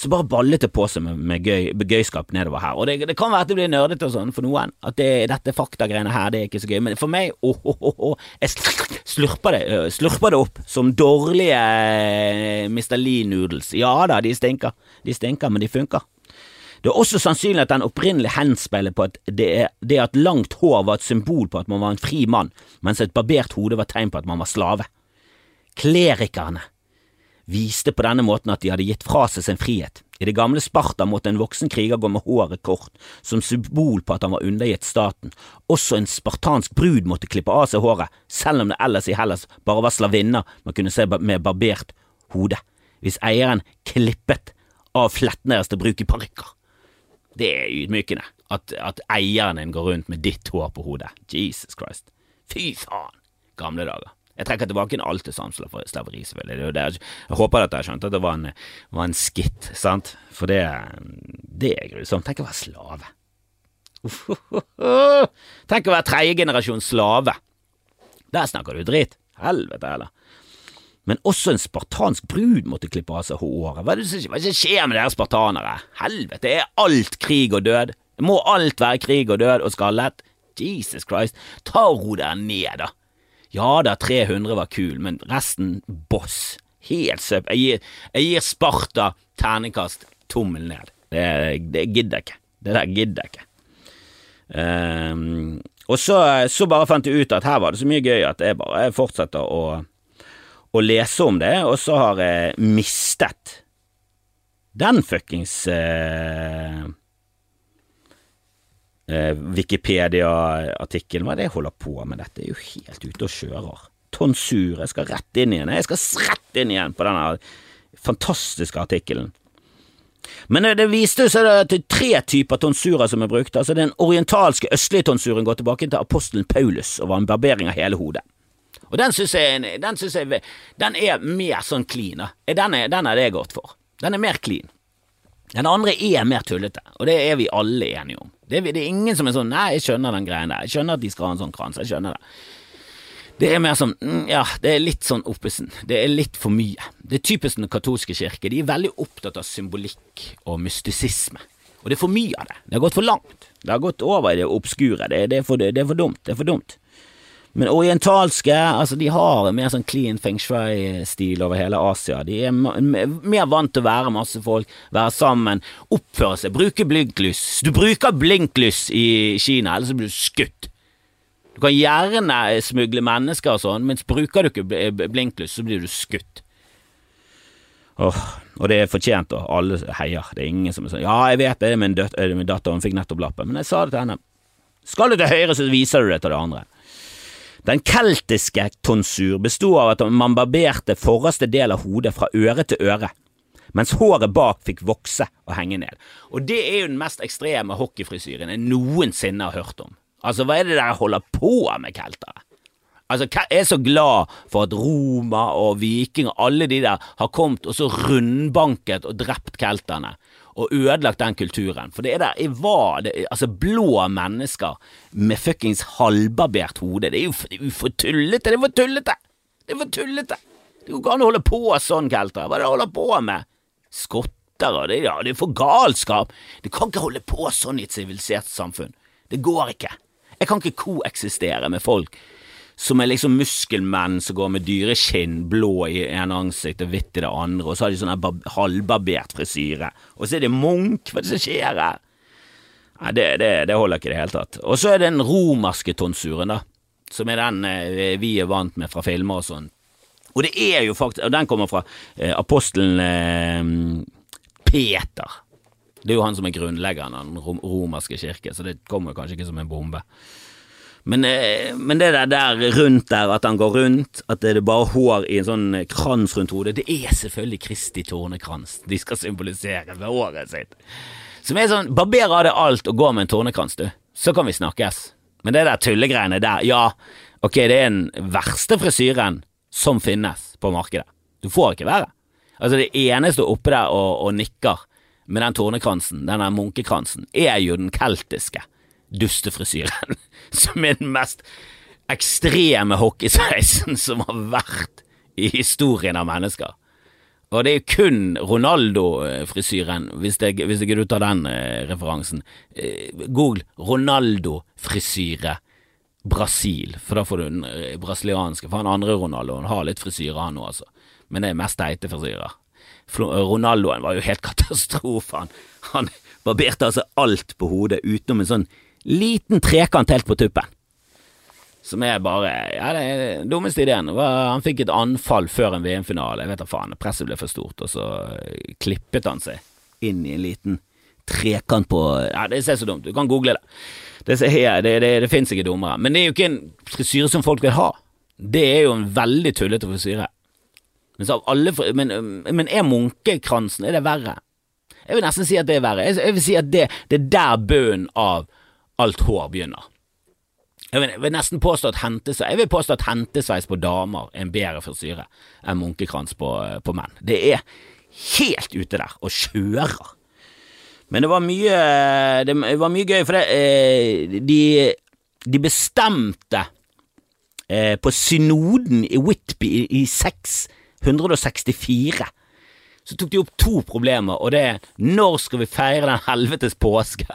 så bare ballet det på seg med, med gøy, gøyskap nedover her. Og det, det, kan være at det blir nerdete og sånn for noen, at det, dette faktagreiene her, det er ikke så gøy. Men for meg, åh, åh, åh, åh jeg slurper det, slurper det opp som dårlige eh, Mr. Lee-noodles. Ja da, de stinker. De stinker, men de funker. Det er også sannsynlig at den opprinnelig henspeiler på at det, det at langt hår var et symbol på at man var en fri mann, mens et barbert hode var tegn på at man var slave. Klerikerne viste på denne måten at de hadde gitt fra seg sin frihet. I det gamle Sparta måtte en voksen kriger gå med håret kort, som symbol på at han var undergitt staten. Også en spartansk brud måtte klippe av seg håret, selv om det ellers i Hellas bare var slavinner man kunne se med barbert hode. Hvis eieren klippet av flettene deres til bruk i parykker. Det er ydmykende at, at eieren din går rundt med ditt hår på hodet. Jesus Christ. Fy faen. Gamle dager. Jeg trekker tilbake inn alt til slaveri, selvfølgelig. Det, er, jeg håper at dere skjønte at det var en, var en skitt, sant? For det, det er grusomt. Tenk å være slave. Tenk å være tredjegenerasjons slave. Der snakker du dritt. Helvete heller. Men også en spartansk brud måtte klippe av seg håret. Hva er det som skjer med dere spartanere? Helvete, det er alt krig og død. Må alt være krig og død og skallet? Jesus Christ, ta og ro dere ned, da. Ja da, 300 var kul, men resten boss. Helt søp. Jeg gir, jeg gir Sparta terningkast tommel ned. Det, det gidder jeg ikke. Det der gidder jeg ikke. Um, og så, så, bare fant jeg ut at her var det så mye gøy at jeg bare fortsetter å, å lese om det, og så har jeg mistet den fuckings uh, uh, Wikipedia-artikkelen. Hva er det jeg holder på med? Dette er jo helt ute og kjører. Tonsur. Jeg skal rett inn igjen. Jeg skal rett inn igjen på denne fantastiske artikkelen. Men det viste seg at det er tre typer tonsurer som er brukt. Altså Den orientalske østlige tonsuren går tilbake til apostelen Paulus og var en barbering av hele hodet. Og den syns jeg, den, synes jeg den er mer sånn clean. Den er, den er det gått for. Den er mer clean. Den andre er mer tullete, og det er vi alle enige om. Det er, det er ingen som er sånn 'nei, jeg skjønner den greien der', jeg skjønner at de skal ha en sånn krans, jeg skjønner det. Det er mer sånn, mm, ja, det er litt sånn oppesen. Det er litt for mye. Det er typisk den katolske kirke. De er veldig opptatt av symbolikk og mystisisme. Og det er for mye av det. Det har gått for langt. Det har gått over i det obskure. Det, det, er, for, det er for dumt. Det er for dumt. Men orientalske, altså de har en mer sånn clean feng shui-stil over hele Asia. De er mer vant til å være masse folk, være sammen, oppføre seg, bruke blinklys. Du bruker blinklys i Kina, ellers blir du skutt. Du kan gjerne smugle mennesker og sånn, mens bruker du ikke blinklys, så blir du skutt. Åh, og det er fortjent, og alle heier. Det er ingen som er sånn Ja, jeg vet det, min, døt, min datter hun fikk nettopp lappen, men jeg sa det til henne. Skal du til høyre, så viser du det til det andre. Den keltiske tonsur bestod av at man barberte forreste del av hodet fra øre til øre, mens håret bak fikk vokse og henge ned. Og det er jo den mest ekstreme hockeyfrisyren jeg noensinne har hørt om. Altså, hva er det dere holder på med, keltere? Altså, jeg er så glad for at Roma og vikinger, alle de der, har kommet og så rundbanket og drept kelterne og ødelagt den kulturen. For det er der jeg var det, Altså, blå mennesker med fuckings halvbarbert hode. Det er jo for tullete! Det er for tullete! Det er for tullete! Det går ikke an å holde på sånn, keltere. Hva er det du holder på med? Skotter og det, ja, det er for galskap. Du kan ikke holde på sånn i et sivilisert samfunn. Det går ikke. Jeg kan ikke koeksistere med folk som er liksom muskelmenn som går med dyreskinn, blå i ene ansikt og hvitt i det andre, og så har de sånn halvbarbert frisyre, og så er det Munch, hva er det som skjer her? Nei, det, det, det holder ikke i det hele tatt. Og så er det den romerske tonsuren, da, som er den eh, vi er vant med fra filmer og sånn. Og det er jo faktisk, og den kommer fra eh, apostelen eh, Peter. Det er jo han som er grunnleggeren av den romerske kirke, så det kommer kanskje ikke som en bombe. Men, eh, men, det der, der, rundt der, at han går rundt, at det er bare hår i en sånn krans rundt hodet, det er selvfølgelig Kristi tornekrans de skal symbolisere med håret sitt. Som er sånn, barber av det alt og gå med en tornekrans, du. Så kan vi snakkes. Men det der tullegreiene der, ja, ok, det er den verste frisyren som finnes på markedet. Du får ikke være. Altså, det eneste oppe der og, og nikker med den tornekransen, der munkekransen, er jo den keltiske dustefrisyren, som er den mest ekstreme hockeysveisen som har vært i historien av mennesker. Og det er kun Ronaldo-frisyren, hvis, hvis ikke du tar den eh, referansen. Eh, Google Ronaldo-frisyre Brasil, for da får du den eh, brasilianske. For han andre Ronaldo han har litt frisyre, han òg, altså. Men det er mest teite frisyrer. Ronaldoen var jo helt katastrofe. Han, han barberte altså alt på hodet utenom en sånn liten trekant helt på tuppen. Som er bare Ja, det er den dummeste ideen. Han fikk et anfall før en VM-finale. Jeg vet da faen. Presset ble for stort, og så klippet han seg inn i en liten trekant på Ja, det ser så dumt Du kan google det. Det, det, det, det fins ikke dummere. Men det er jo ikke en frisyre som folk vil ha. Det er jo en veldig tullete frisyre. Men, alle, men, men, er munkekransen Er det verre? Jeg vil nesten si at det er verre. Jeg, vil si at det, det er der bunnen av alt hår begynner. Jeg vil, nesten påstå at hentesveis Jeg vil påstå at hentesveis på damer er en bedre frisyre enn munkekrans på, på, menn. Det er helt ute der og kjører. Men det var mye Det var mye gøy, for det eh, de, de bestemte eh, på synoden i Whitby i, i seks 164. Så tok de opp to problemer, og det er når skal vi feire den helvetes påsken?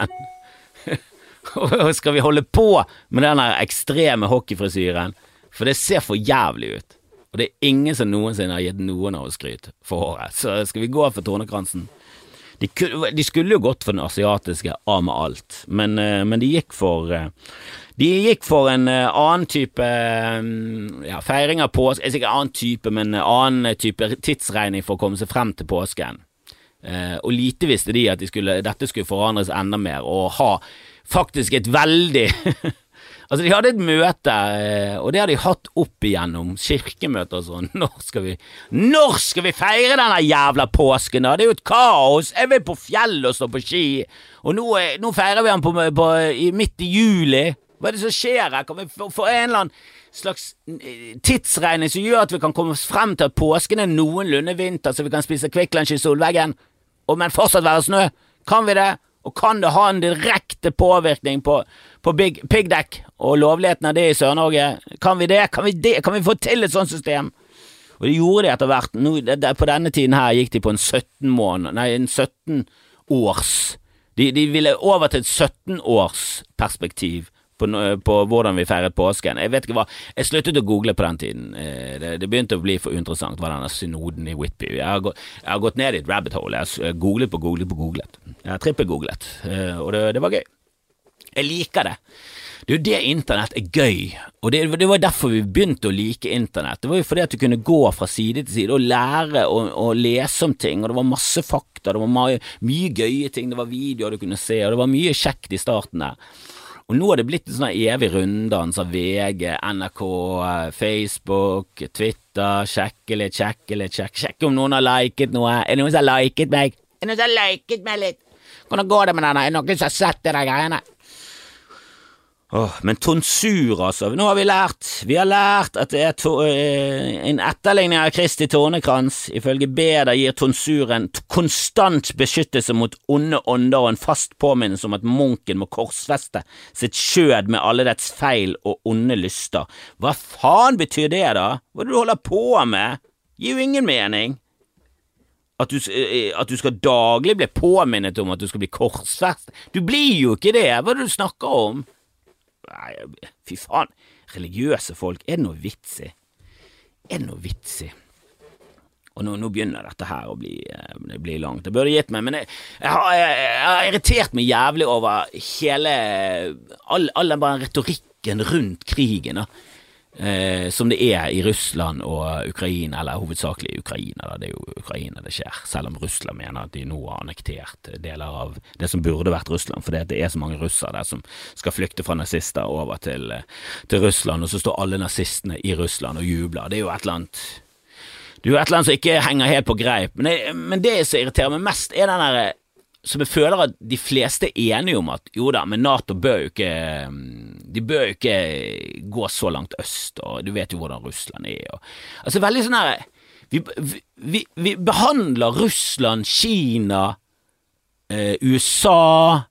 skal vi holde på med den ekstreme hockeyfrisyren? For det ser for jævlig ut. Og det er ingen som noensinne har gitt noen av oss skryt for håret. Så skal vi gå for tornekransen? De, de, skulle jo gått for den asiatiske av med alt, men, eh, men, de gikk for eh, De gikk for en eh, annen type ja, feiring av påske Ikke annen type, men annen type tidsregning for å komme seg frem til påsken. Og lite visste de at de skulle, dette skulle forandres enda mer, og ha faktisk et veldig Altså, de hadde et møte, eh, og det har de hatt opp igjennom, kirkemøter og sånn. Når skal vi Når skal vi feire denne jævla påsken, da? Det er jo et kaos! Jeg vil på fjellet og stå på ski, og nå, nå feirer vi den på, på, i, midt i juli. Hva er det som skjer her? Kan vi få, en eller annen slags eh, tidsregning som gjør at vi kan komme frem til at påsken er noenlunde vinter, så vi kan spise Kvikk i solveggen, og, men fortsatt være snø? Kan vi det? Og kan det ha en direkte påvirkning på, på piggdekk og lovligheten av det i Sør-Norge? Kan vi det? Kan vi det? Kan vi få til et sånt system? Og det gjorde de etter hvert. Nå, det, det, på denne tiden her gikk de på en 17 måned, nei, en 17 års de, de ville over til et 17 års perspektiv på, på, hvordan vi feiret påsken. Jeg vet ikke hva Jeg sluttet å google på den tiden. Eh, det, det begynte å bli for interessant, hva denne synoden i Whitby. Jeg har, gått, jeg har gått ned i et rabbit hole. Jeg har googlet på googlet på googlet. Jeg har trippelgooglet, eh, og det, det, var gøy. Jeg liker det. Det er jo det internett er gøy, og det, det, var derfor vi begynte å like internett. Det var jo fordi at du kunne gå fra side til side og lære å lese om ting, og det var masse fakta, det var mye, mye gøye ting, det var videoer du kunne se, og det var mye kjekt i starten der. Og nå har det blitt en sånn evig runddans av VG, NRK, Facebook, Twitter, sjekke litt, sjekke litt, sjekke, sjekke om noen har liket noe. Er det noen som har liket meg? Er det noen som har liket meg litt? Hvordan går det med denne? Er det noen som har sett de greiene? Oh, men tonsur, altså. Nå har vi lært. Vi har lært at det er to, eh, en etterligning av Kristi tårnekrans. Ifølge Beder gir tonsuren konstant beskyttelse mot onde ånder og en fast påminnelse om at munken må korsfeste sitt skjød med alle dets feil og onde lyster. Hva faen betyr det, da? Hva er det du holder på med? Gir jo ingen mening. At du, eh, at du, skal daglig bli påminnet om at du skal bli korsfest. Du blir jo ikke det, hva er det du snakker om? Nei, fy faen. Religiøse folk, er det noe vits i? Er det noe vits i? Og nå, nå, begynner dette her å bli, det eh, blir langt. Det burde gitt meg, men jeg, jeg, har, jeg, jeg, har, irritert meg jævlig over hele all, all den bare retorikken rundt krigen. da eh, som det er i Russland og Ukraina, eller hovedsakelig Ukraina. Da. Det er jo Ukraina det skjer, selv om Russland mener at de nå har annektert deler av det som burde vært Russland, fordi det er så mange russere der som skal flykte fra nazister over til, til Russland, og så står alle nazistene i Russland og jubler. Det er jo et eller annet det er jo et eller annet som ikke henger helt på greip, men det, men det som irriterer meg mest, er den derre som jeg føler at de fleste er enige om at jo da, men Nato bør jo ikke De bør jo ikke gå så langt øst, og du vet jo hvordan Russland er. Og, altså veldig sånn her vi, vi, vi, behandler Russland, Kina, eh, USA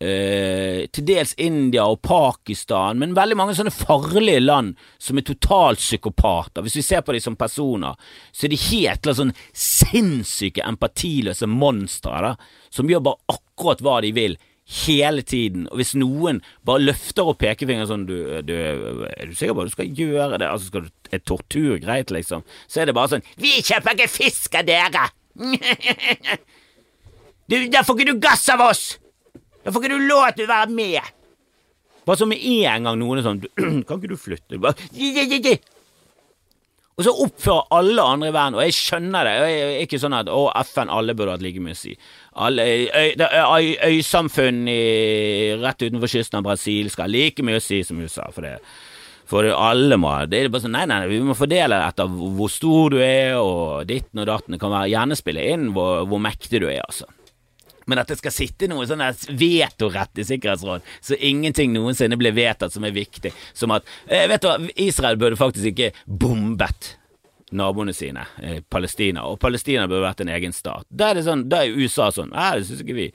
eh, til dels India og Pakistan, men veldig mange sånne farlige land som er totalt psykopater. Hvis vi ser på dem som personer, så er de helt sånn sinnssyke empatiløse monstre som gjør bare akkurat hva de vil. Hele tiden, og hvis noen bare løfter opp pekefingeren sånn du, du, Er du sikker på at du skal gjøre det? Altså Skal du Er tortur greit, liksom? Så er det bare sånn Vi kjøper ikke fisk av dere! du, da får ikke du gass av oss! Da får ikke du lov til å være med! Bare så med en gang noen er sånn Kan ikke du flytte? Bare, og så oppfører alle andre i verden, og jeg skjønner det, jeg er ikke sånn at å, FN, alle burde hatt like mye å si. Alle, øysamfunn rett utenfor kysten av Brasil skal ha like mye å si som USA, for det. For alle må Det er bare sånn, nei, nei, vi må fordele det etter hvor stor du er, og ditten og datten. Kan være gjerne spille inn hvor, hvor mektig du er, altså. Men at det skal sitte noe sånn vetorett i Sikkerhetsråd, så ingenting noensinne blir vedtatt som er viktig. Som at eh, Vet du hva, Israel burde faktisk ikke bombet naboene sine, eh, Palestina, og Palestina burde vært en egen stat. Da er sånn, er USA sånn Nei, det syns ikke vi.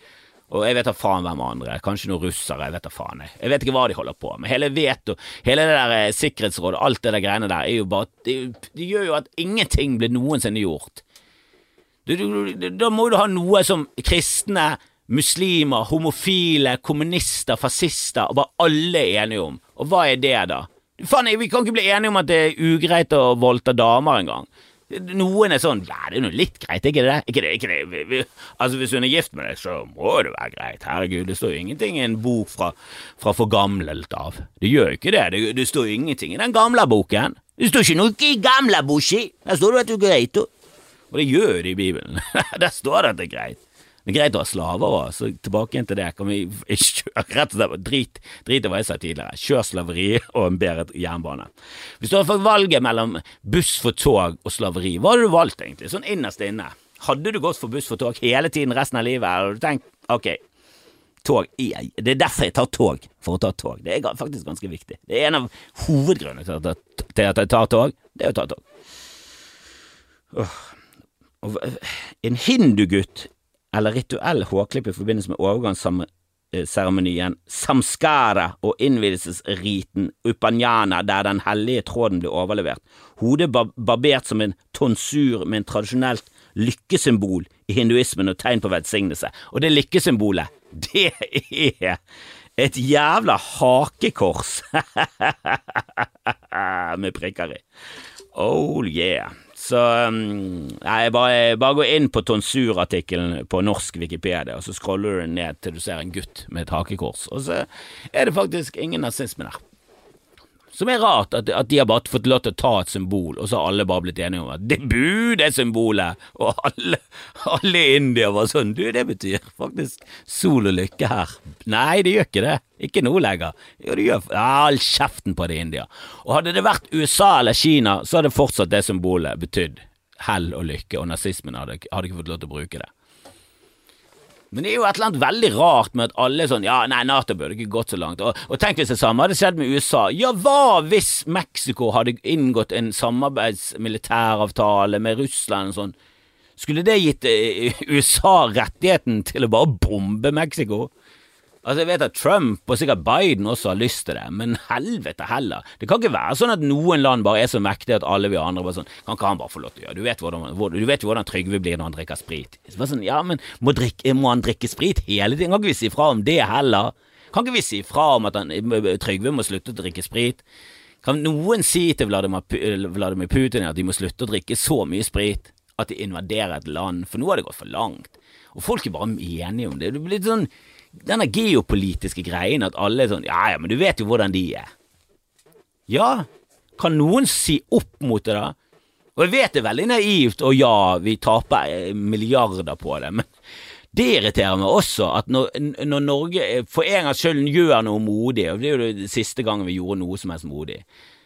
Og jeg vet da faen hvem andre, kanskje noen russere, jeg vet da faen. Jeg. jeg vet ikke hva de holder på med. Hele veto, hele det der eh, sikkerhetsrådet, alt det der greiene der, er jo bare det, det gjør jo at ingenting blir noensinne gjort. Da må du ha noe som kristne, muslimer, homofile, kommunister, fascister og bare alle er enige om. Og hva er det, da? Faen, vi kan ikke bli enige om at det er ugreit å voldta damer engang. Noen er sånn Ja, det er nå litt greit, ikke det? Ikke det, ikke det. Vi, vi, altså, hvis hun er gift med deg, så må det være greit. Herregud, det står jo ingenting i en bok fra, fra forgamlet av. Det gjør jo ikke det. det. Det står ingenting i den gamle boken. Det står ikke noe i gamle boken Der står det at det er greit. Og det gjør det i Bibelen. Der står det at det er greit. Det er greit å ha slaver òg, så tilbake igjen til det. Kan vi rett og slett drit, drit i hva jeg sa tidligere. Kjør slaveri og en bedre jernbane. Hvis du hadde fått valget mellom buss for tog og slaveri, hva hadde du valgt egentlig, sånn innerst inne? Hadde du gått for buss for tog hele tiden resten av livet, eller hadde du tenkt ok, tog Det er derfor jeg tar tog, for å ta tog. Det er faktisk ganske viktig. Det er en av hovedgrunnene til at jeg tar tog, det er å ta tog. En hindugutt eller rituell hårklipp i forbindelse med overgangsseremonien samskara og innvielsesriten upanjana, der den hellige tråden blir overlevert. Hodet barbert som en tonsur med en tradisjonelt lykkesymbol i hinduismen og tegn på velsignelse. Og det lykkesymbolet, det er et jævla hakekors med prikker i. Oh yeah. Så um, nei, bare, bare, gå inn på tonsurartikkelen på norsk Wikipedia, og så scroller du ned til du ser en gutt med et hakekors, og så er det faktisk ingen nazisme der. Som er rart, at, at, de har bare fått lov til å ta et symbol, og så har alle bare blitt enige om at det bu, det symbolet, og alle, alle i India var sånn, du, det betyr faktisk sol og lykke her. Nei, det gjør ikke det. Ikke nå lenger. Jo, det gjør all kjeften på det i India. Og hadde det vært USA eller Kina, så hadde fortsatt det symbolet betydd hell og lykke, og nazismen hadde, hadde ikke fått lov til å bruke det. Men det er jo et eller annet veldig rart med at alle er sånn Ja, nei, Nato burde ikke gått så langt. Og, og tenk hvis det samme hadde skjedd med USA. Ja, hva hvis Mexico hadde inngått en samarbeidsmilitæravtale med Russland og sånn? Skulle det gitt eh, USA rettigheten til å bare bombe Mexico? Altså, jeg vet at Trump og sikkert Biden også har lyst til det, men helvete heller. Det kan ikke være sånn at noen land bare er så mektige at alle vi andre bare sånn Kan ikke han bare få lov til å gjøre Du vet, hvordan, du vet hvordan Trygve blir når han drikker sprit. Bare Sånn, ja, men må, drikke, må, han drikke sprit hele tiden? Kan ikke vi si fra om det heller? Kan ikke vi si fra om at han, Trygve må slutte å drikke sprit? Kan noen si til Vladimir Putin at de må slutte å drikke så mye sprit at de invaderer et land? For nå har det gått for langt. Og folk er bare enige om det. Det blir litt sånn denne geopolitiske greien at alle er sånn Ja, ja, men du vet jo hvordan de er. Ja, kan noen si opp mot det, da? Og jeg vet det er veldig naivt, og ja, vi taper eh, milliarder på det, men det irriterer meg også at når, når Norge for en gangs skyld gjør noe modig, og det er jo det siste gangen vi gjorde noe som helst modig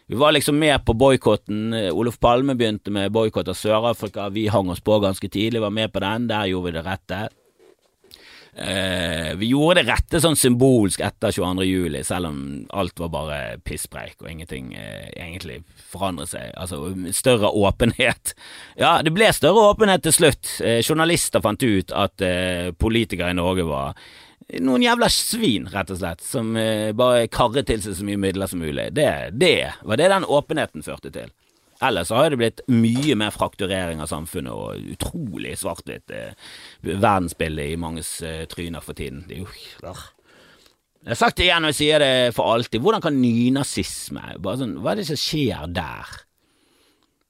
Vi var liksom med på boikotten. Olof Palme begynte med boikott av Sør-Afrika. Vi hang oss på ganske tidlig, var med på den. Der gjorde vi det rette. Eh, vi gjorde det rette sånn symbolsk etter 22. juli, selv om alt var bare pisspreik og ingenting eh, egentlig forandret seg. Altså større åpenhet. Ja, det ble større åpenhet til slutt. Eh, journalister fant ut at eh, politikere i Norge var noen jævla svin, rett og slett, som eh, bare karret til seg så mye midler som mulig. Det, det var det den åpenheten førte til. Ellers har det blitt mye mer frakturering av samfunnet og utrolig svart-hvitt eh, verdensbilde i manges eh, tryner for tiden. Det er jo Jeg har sagt det igjen og jeg sier det for alltid. Hvordan kan nynazisme sånn, Hva er det som skjer der?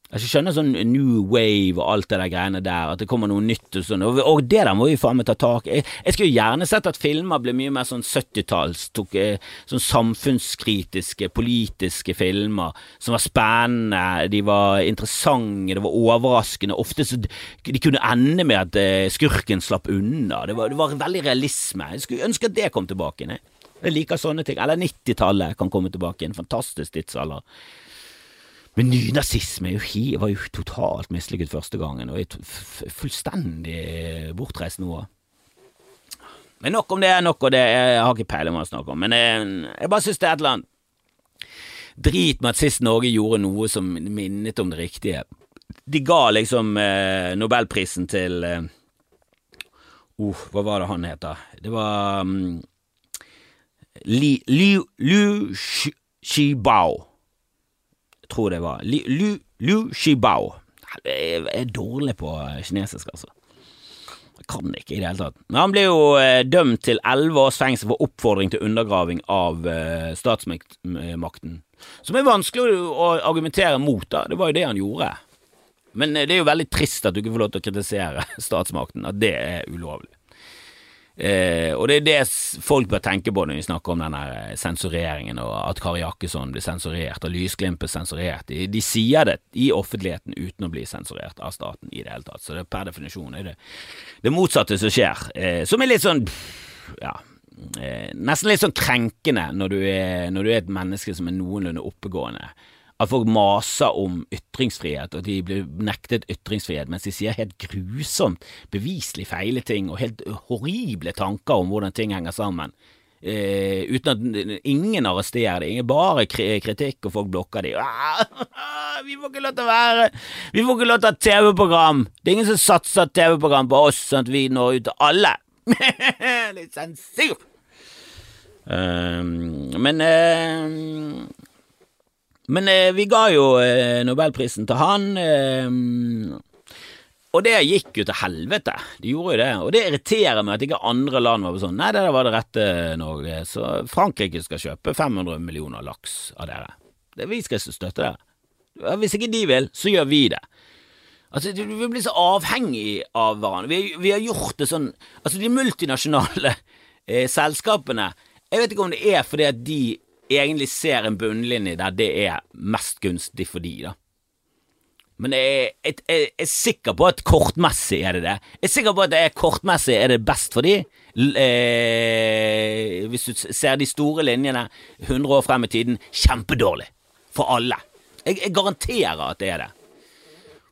Jeg skjønner sånn new wave og alt det der greiene der, at det kommer noe nytt og sånn, og, det der må vi faen meg ta tak i. Jeg, jeg skulle gjerne sett at filmer ble mye mer sånn 70-talls, eh, sånn samfunnskritiske, politiske filmer som var spennende, de var interessante, det var overraskende. Ofte så de kunne ende med at uh, skurken slapp unna. Det var, det var veldig realisme. Jeg skulle ønske at det kom tilbake. Ne? Jeg liker sånne ting. Eller 90-tallet kan komme tilbake. En fantastisk tidsalder. Men nynazisme var jo totalt mislykket første gangen, og er fullstendig bortreist nå. Men nok om det, nok om det. Jeg har ikke peiling hva jeg snakker om. Men jeg, jeg bare synes det er et eller annet drit med at sist Norge gjorde noe som minnet om det riktige. De ga liksom eh, nobelprisen til eh, oh, Hva var det han heter? Det var um, Li, Liu, Liu Shibao tror det var Lu, Lu Shibao. Jeg er dårlig på kinesisk, altså. Jeg kan ikke i det hele tatt. Men han ble jo eh, dømt til elleve års fengsel for oppfordring til undergraving av eh, statsmakten. Som er vanskelig å argumentere mot, da. Det var jo det han gjorde. Men eh, det er jo veldig trist at du ikke får lov til å kritisere statsmakten, at det er ulovlig. Eh, og det er det folk bør tenke på når vi snakker om denne eh, sensureringen, og at Kari Jakkesson blir sensurert, og Lysglimt blir sensurert. De, de, sier det i offentligheten uten å bli sensurert av staten i det hele tatt. Så det er per definisjon er det det motsatte som skjer, eh, som er litt sånn ja, eh, nesten litt sånn krenkende når du, er, når du er et menneske som er noenlunde oppegående at folk maser om ytringsfrihet, og de blir nektet ytringsfrihet, mens de sier helt grusomt, beviselig feile ting og helt horrible tanker om hvordan ting henger sammen. Eh, uten at ingen arresterer ingen bare kritikk, og folk blokker dem. Ah, vi får ikke lov til å være Vi får ikke lov til å ha TV-program! Det er ingen som satser TV-program på oss, sånn at vi når ut til alle. Litt sensur! Um, men uh, men eh, vi ga jo eh, nobelprisen til han, eh, og det gikk jo til helvete. De gjorde jo det, og det irriterer meg at ikke andre land var sånn Nei, det var det rette Norge, så Frankrike skal kjøpe 500 millioner laks av dere. Det, vi skal støtte dere. Hvis ikke de vil, så gjør vi det. Altså, Vi blir så avhengig av hverandre. Vi, vi, har gjort det sånn Altså, de multinasjonale eh, selskapene Jeg vet ikke om det er fordi at de egentlig ser en bunnlinje der det er mest gunstig for de, da. Men jeg, jeg, jeg, er sikker på at kortmessig er det det. Jeg er sikker på at det er kortmessig er det best for de. Eh, hvis du ser de store linjene 100 år frem i tiden, kjempedårlig. For alle. Jeg, jeg garanterer at det er det.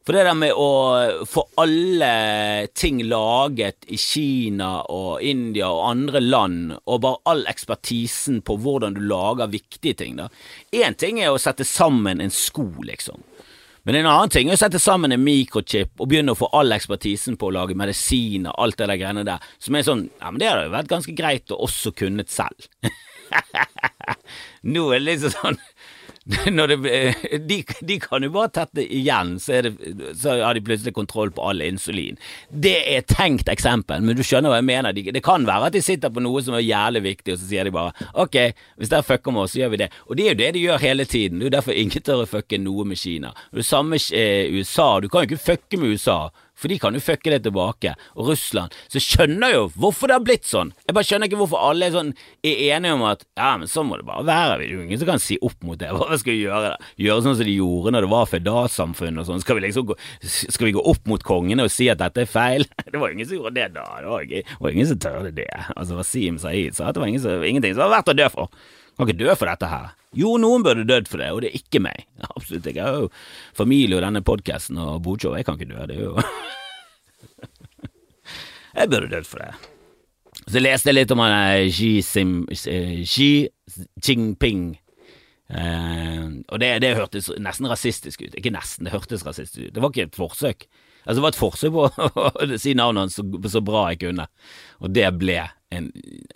For det der med å få alle ting laget i Kina og India og andre land, og bare all ekspertisen på hvordan du lager viktige ting, da. Én ting er å sette sammen en sko, liksom. Men en annen ting er å sette sammen en mikrochip og begynne å få all ekspertisen på å lage medisiner, alt det der greiene der, som er sånn Ja, men det hadde jo vært ganske greit å også kunnet selv. Nå er det liksom sånn det, de, de, kan jo bare tette igjen, så, det, så, har de plutselig kontroll på all insulin. Det er et tenkt eksempel, men du skjønner hva jeg mener. De, det kan være at de sitter på noe som er jævlig viktig, og så sier de bare ok, hvis dere fucker med oss, så gjør vi det. Og det er jo det de gjør hele tiden. Det er jo derfor ingen tør å fucke noe med Kina. Det samme eh, USA. Du kan jo ikke fucke med USA for de kan jo fucke det tilbake. Og Russland. Så jeg skjønner jo hvorfor det har blitt sånn. Jeg bare skjønner ikke hvorfor alle er sånn er enige om at ja, men sånn må det bare være. Det er ingen som kan si opp mot det. Hva skal vi gjøre? da? Gjøre sånn som de gjorde når det var føydalsamfunn og sånn. Skal vi liksom gå, skal vi gå opp mot kongene og si at dette er feil? Det var ingen som gjorde det da. Det var, det var ingen som tørde det. Altså Wasim Saeed sa at det var ingen ingenting som var verdt å dø for. Kan ikke dø for dette her. Jo, noen burde dødd for det, og det er ikke meg. Absolutt ikke. Jeg har jo familie og denne podkasten og bodshow. Jeg kan ikke dø. Det er jo Jeg burde dødd for det. Så leste jeg litt om han eh, Xi, Sim, eh, Xi Jinping. Uh, og det, det, hørtes nesten rasistisk ut. Ikke nesten, det hørtes rasistisk ut. Det var ikke et forsøk. Altså, det var et forsøk på å si navnet hans så, så, bra jeg kunne, og det ble en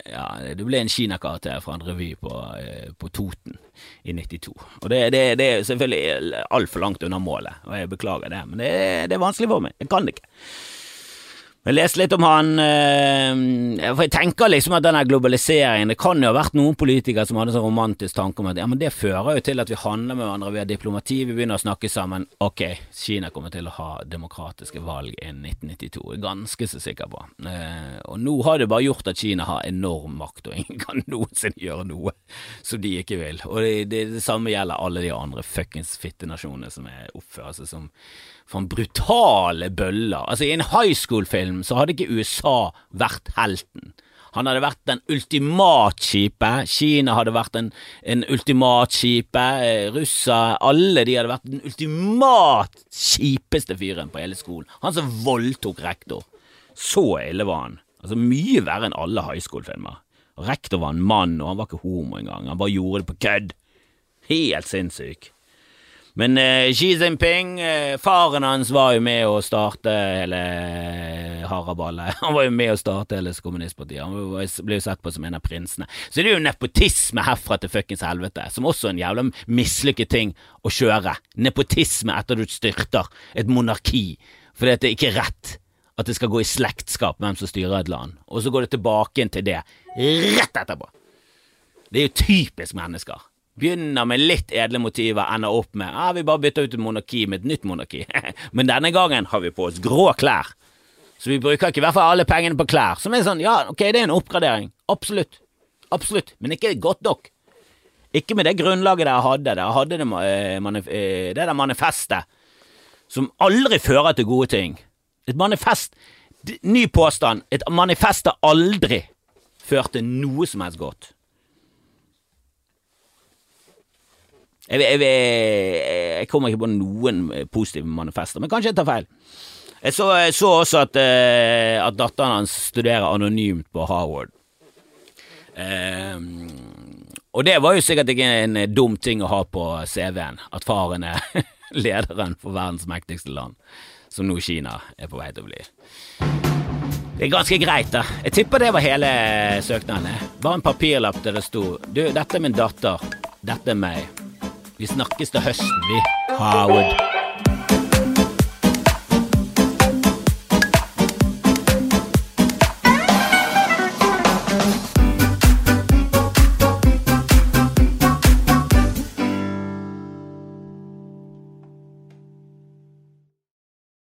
ja, det ble en Kina-karakter fra en revy på, på, Toten i 92. Og det, det, det er selvfølgelig altfor langt unna målet, og jeg beklager det, men det, det er vanskelig for meg. Jeg kan det ikke. Jeg leste litt om han eh, For jeg tenker liksom at denne globaliseringen Det kan jo ha vært noen politikere som hadde en sånn romantisk tanke om at ja, men det fører jo til at vi handler med hverandre, vi har diplomati, vi begynner å snakke sammen. Ok, Kina kommer til å ha demokratiske valg innen 1992, jeg er ganske så sikker på. Eh, og nå har det bare gjort at Kina har enorm makt, og ingen kan noensinne gjøre noe som de ikke vil. Og det, det, det samme gjelder alle de andre fuckings fittenasjonene som er oppfører seg som for brutale bøller. Altså, i en high school-film så hadde ikke USA vært helten. Han hadde vært den ultimat. Kina hadde vært en, en ultimat. Eh, Russa Alle de hadde vært den ultimat kjipeste fyren på hele skolen. Han som voldtok rektor. Så ille var han. Altså Mye verre enn alle high school-filmer. Rektor var en mann, og han var ikke homo engang. Han bare gjorde det på kødd. Helt sinnssyk. Men uh, Xi Jinping, uh, faren hans var jo med å starte hele haraballet. Han var jo med å starte hele kommunistpartiet. Han ble jo sett på som en av prinsene. Så det er jo nepotisme herfra til fuckings helvete, som også er en jævla mislykket ting å kjøre. Nepotisme etter du styrter et monarki, fordi at det ikke er rett at det skal gå i slektskap hvem som styrer et land, og så går det tilbake til det rett etterpå. Det er jo typisk mennesker. Begynner med litt edle motiver, ender opp med ah, vi bare bytter ut et monarki med et nytt monarki. Men denne gangen har vi på oss grå klær. Så vi bruker ikke i hvert fall alle pengene på klær. Som er sånn, ja, ok, det er en oppgradering. Absolutt. Absolutt. Men ikke godt nok. Ikke med det grunnlaget dere hadde. Dere hadde det, manif det der manifestet som aldri fører til gode ting. Et manifest Ny påstand. Et manifest har aldri ført til noe som helst godt. Jeg, jeg, jeg, jeg, kommer ikke på noen positive manifester, men kanskje jeg tar feil. Jeg så, så også at, uh, at, datteren hans studerer anonymt på Harvard. Uh, og det var jo sikkert ikke en dum ting å ha på CV-en, at faren er lederen for verdens mektigste land, som nå Kina er på vei til å bli. Det er ganske greit, da. Jeg tipper det var hele søknaden. Bare en papirlapp der det sto Du, dette er min datter. Dette er meg. Vi snakkes til høsten, vi. Howard.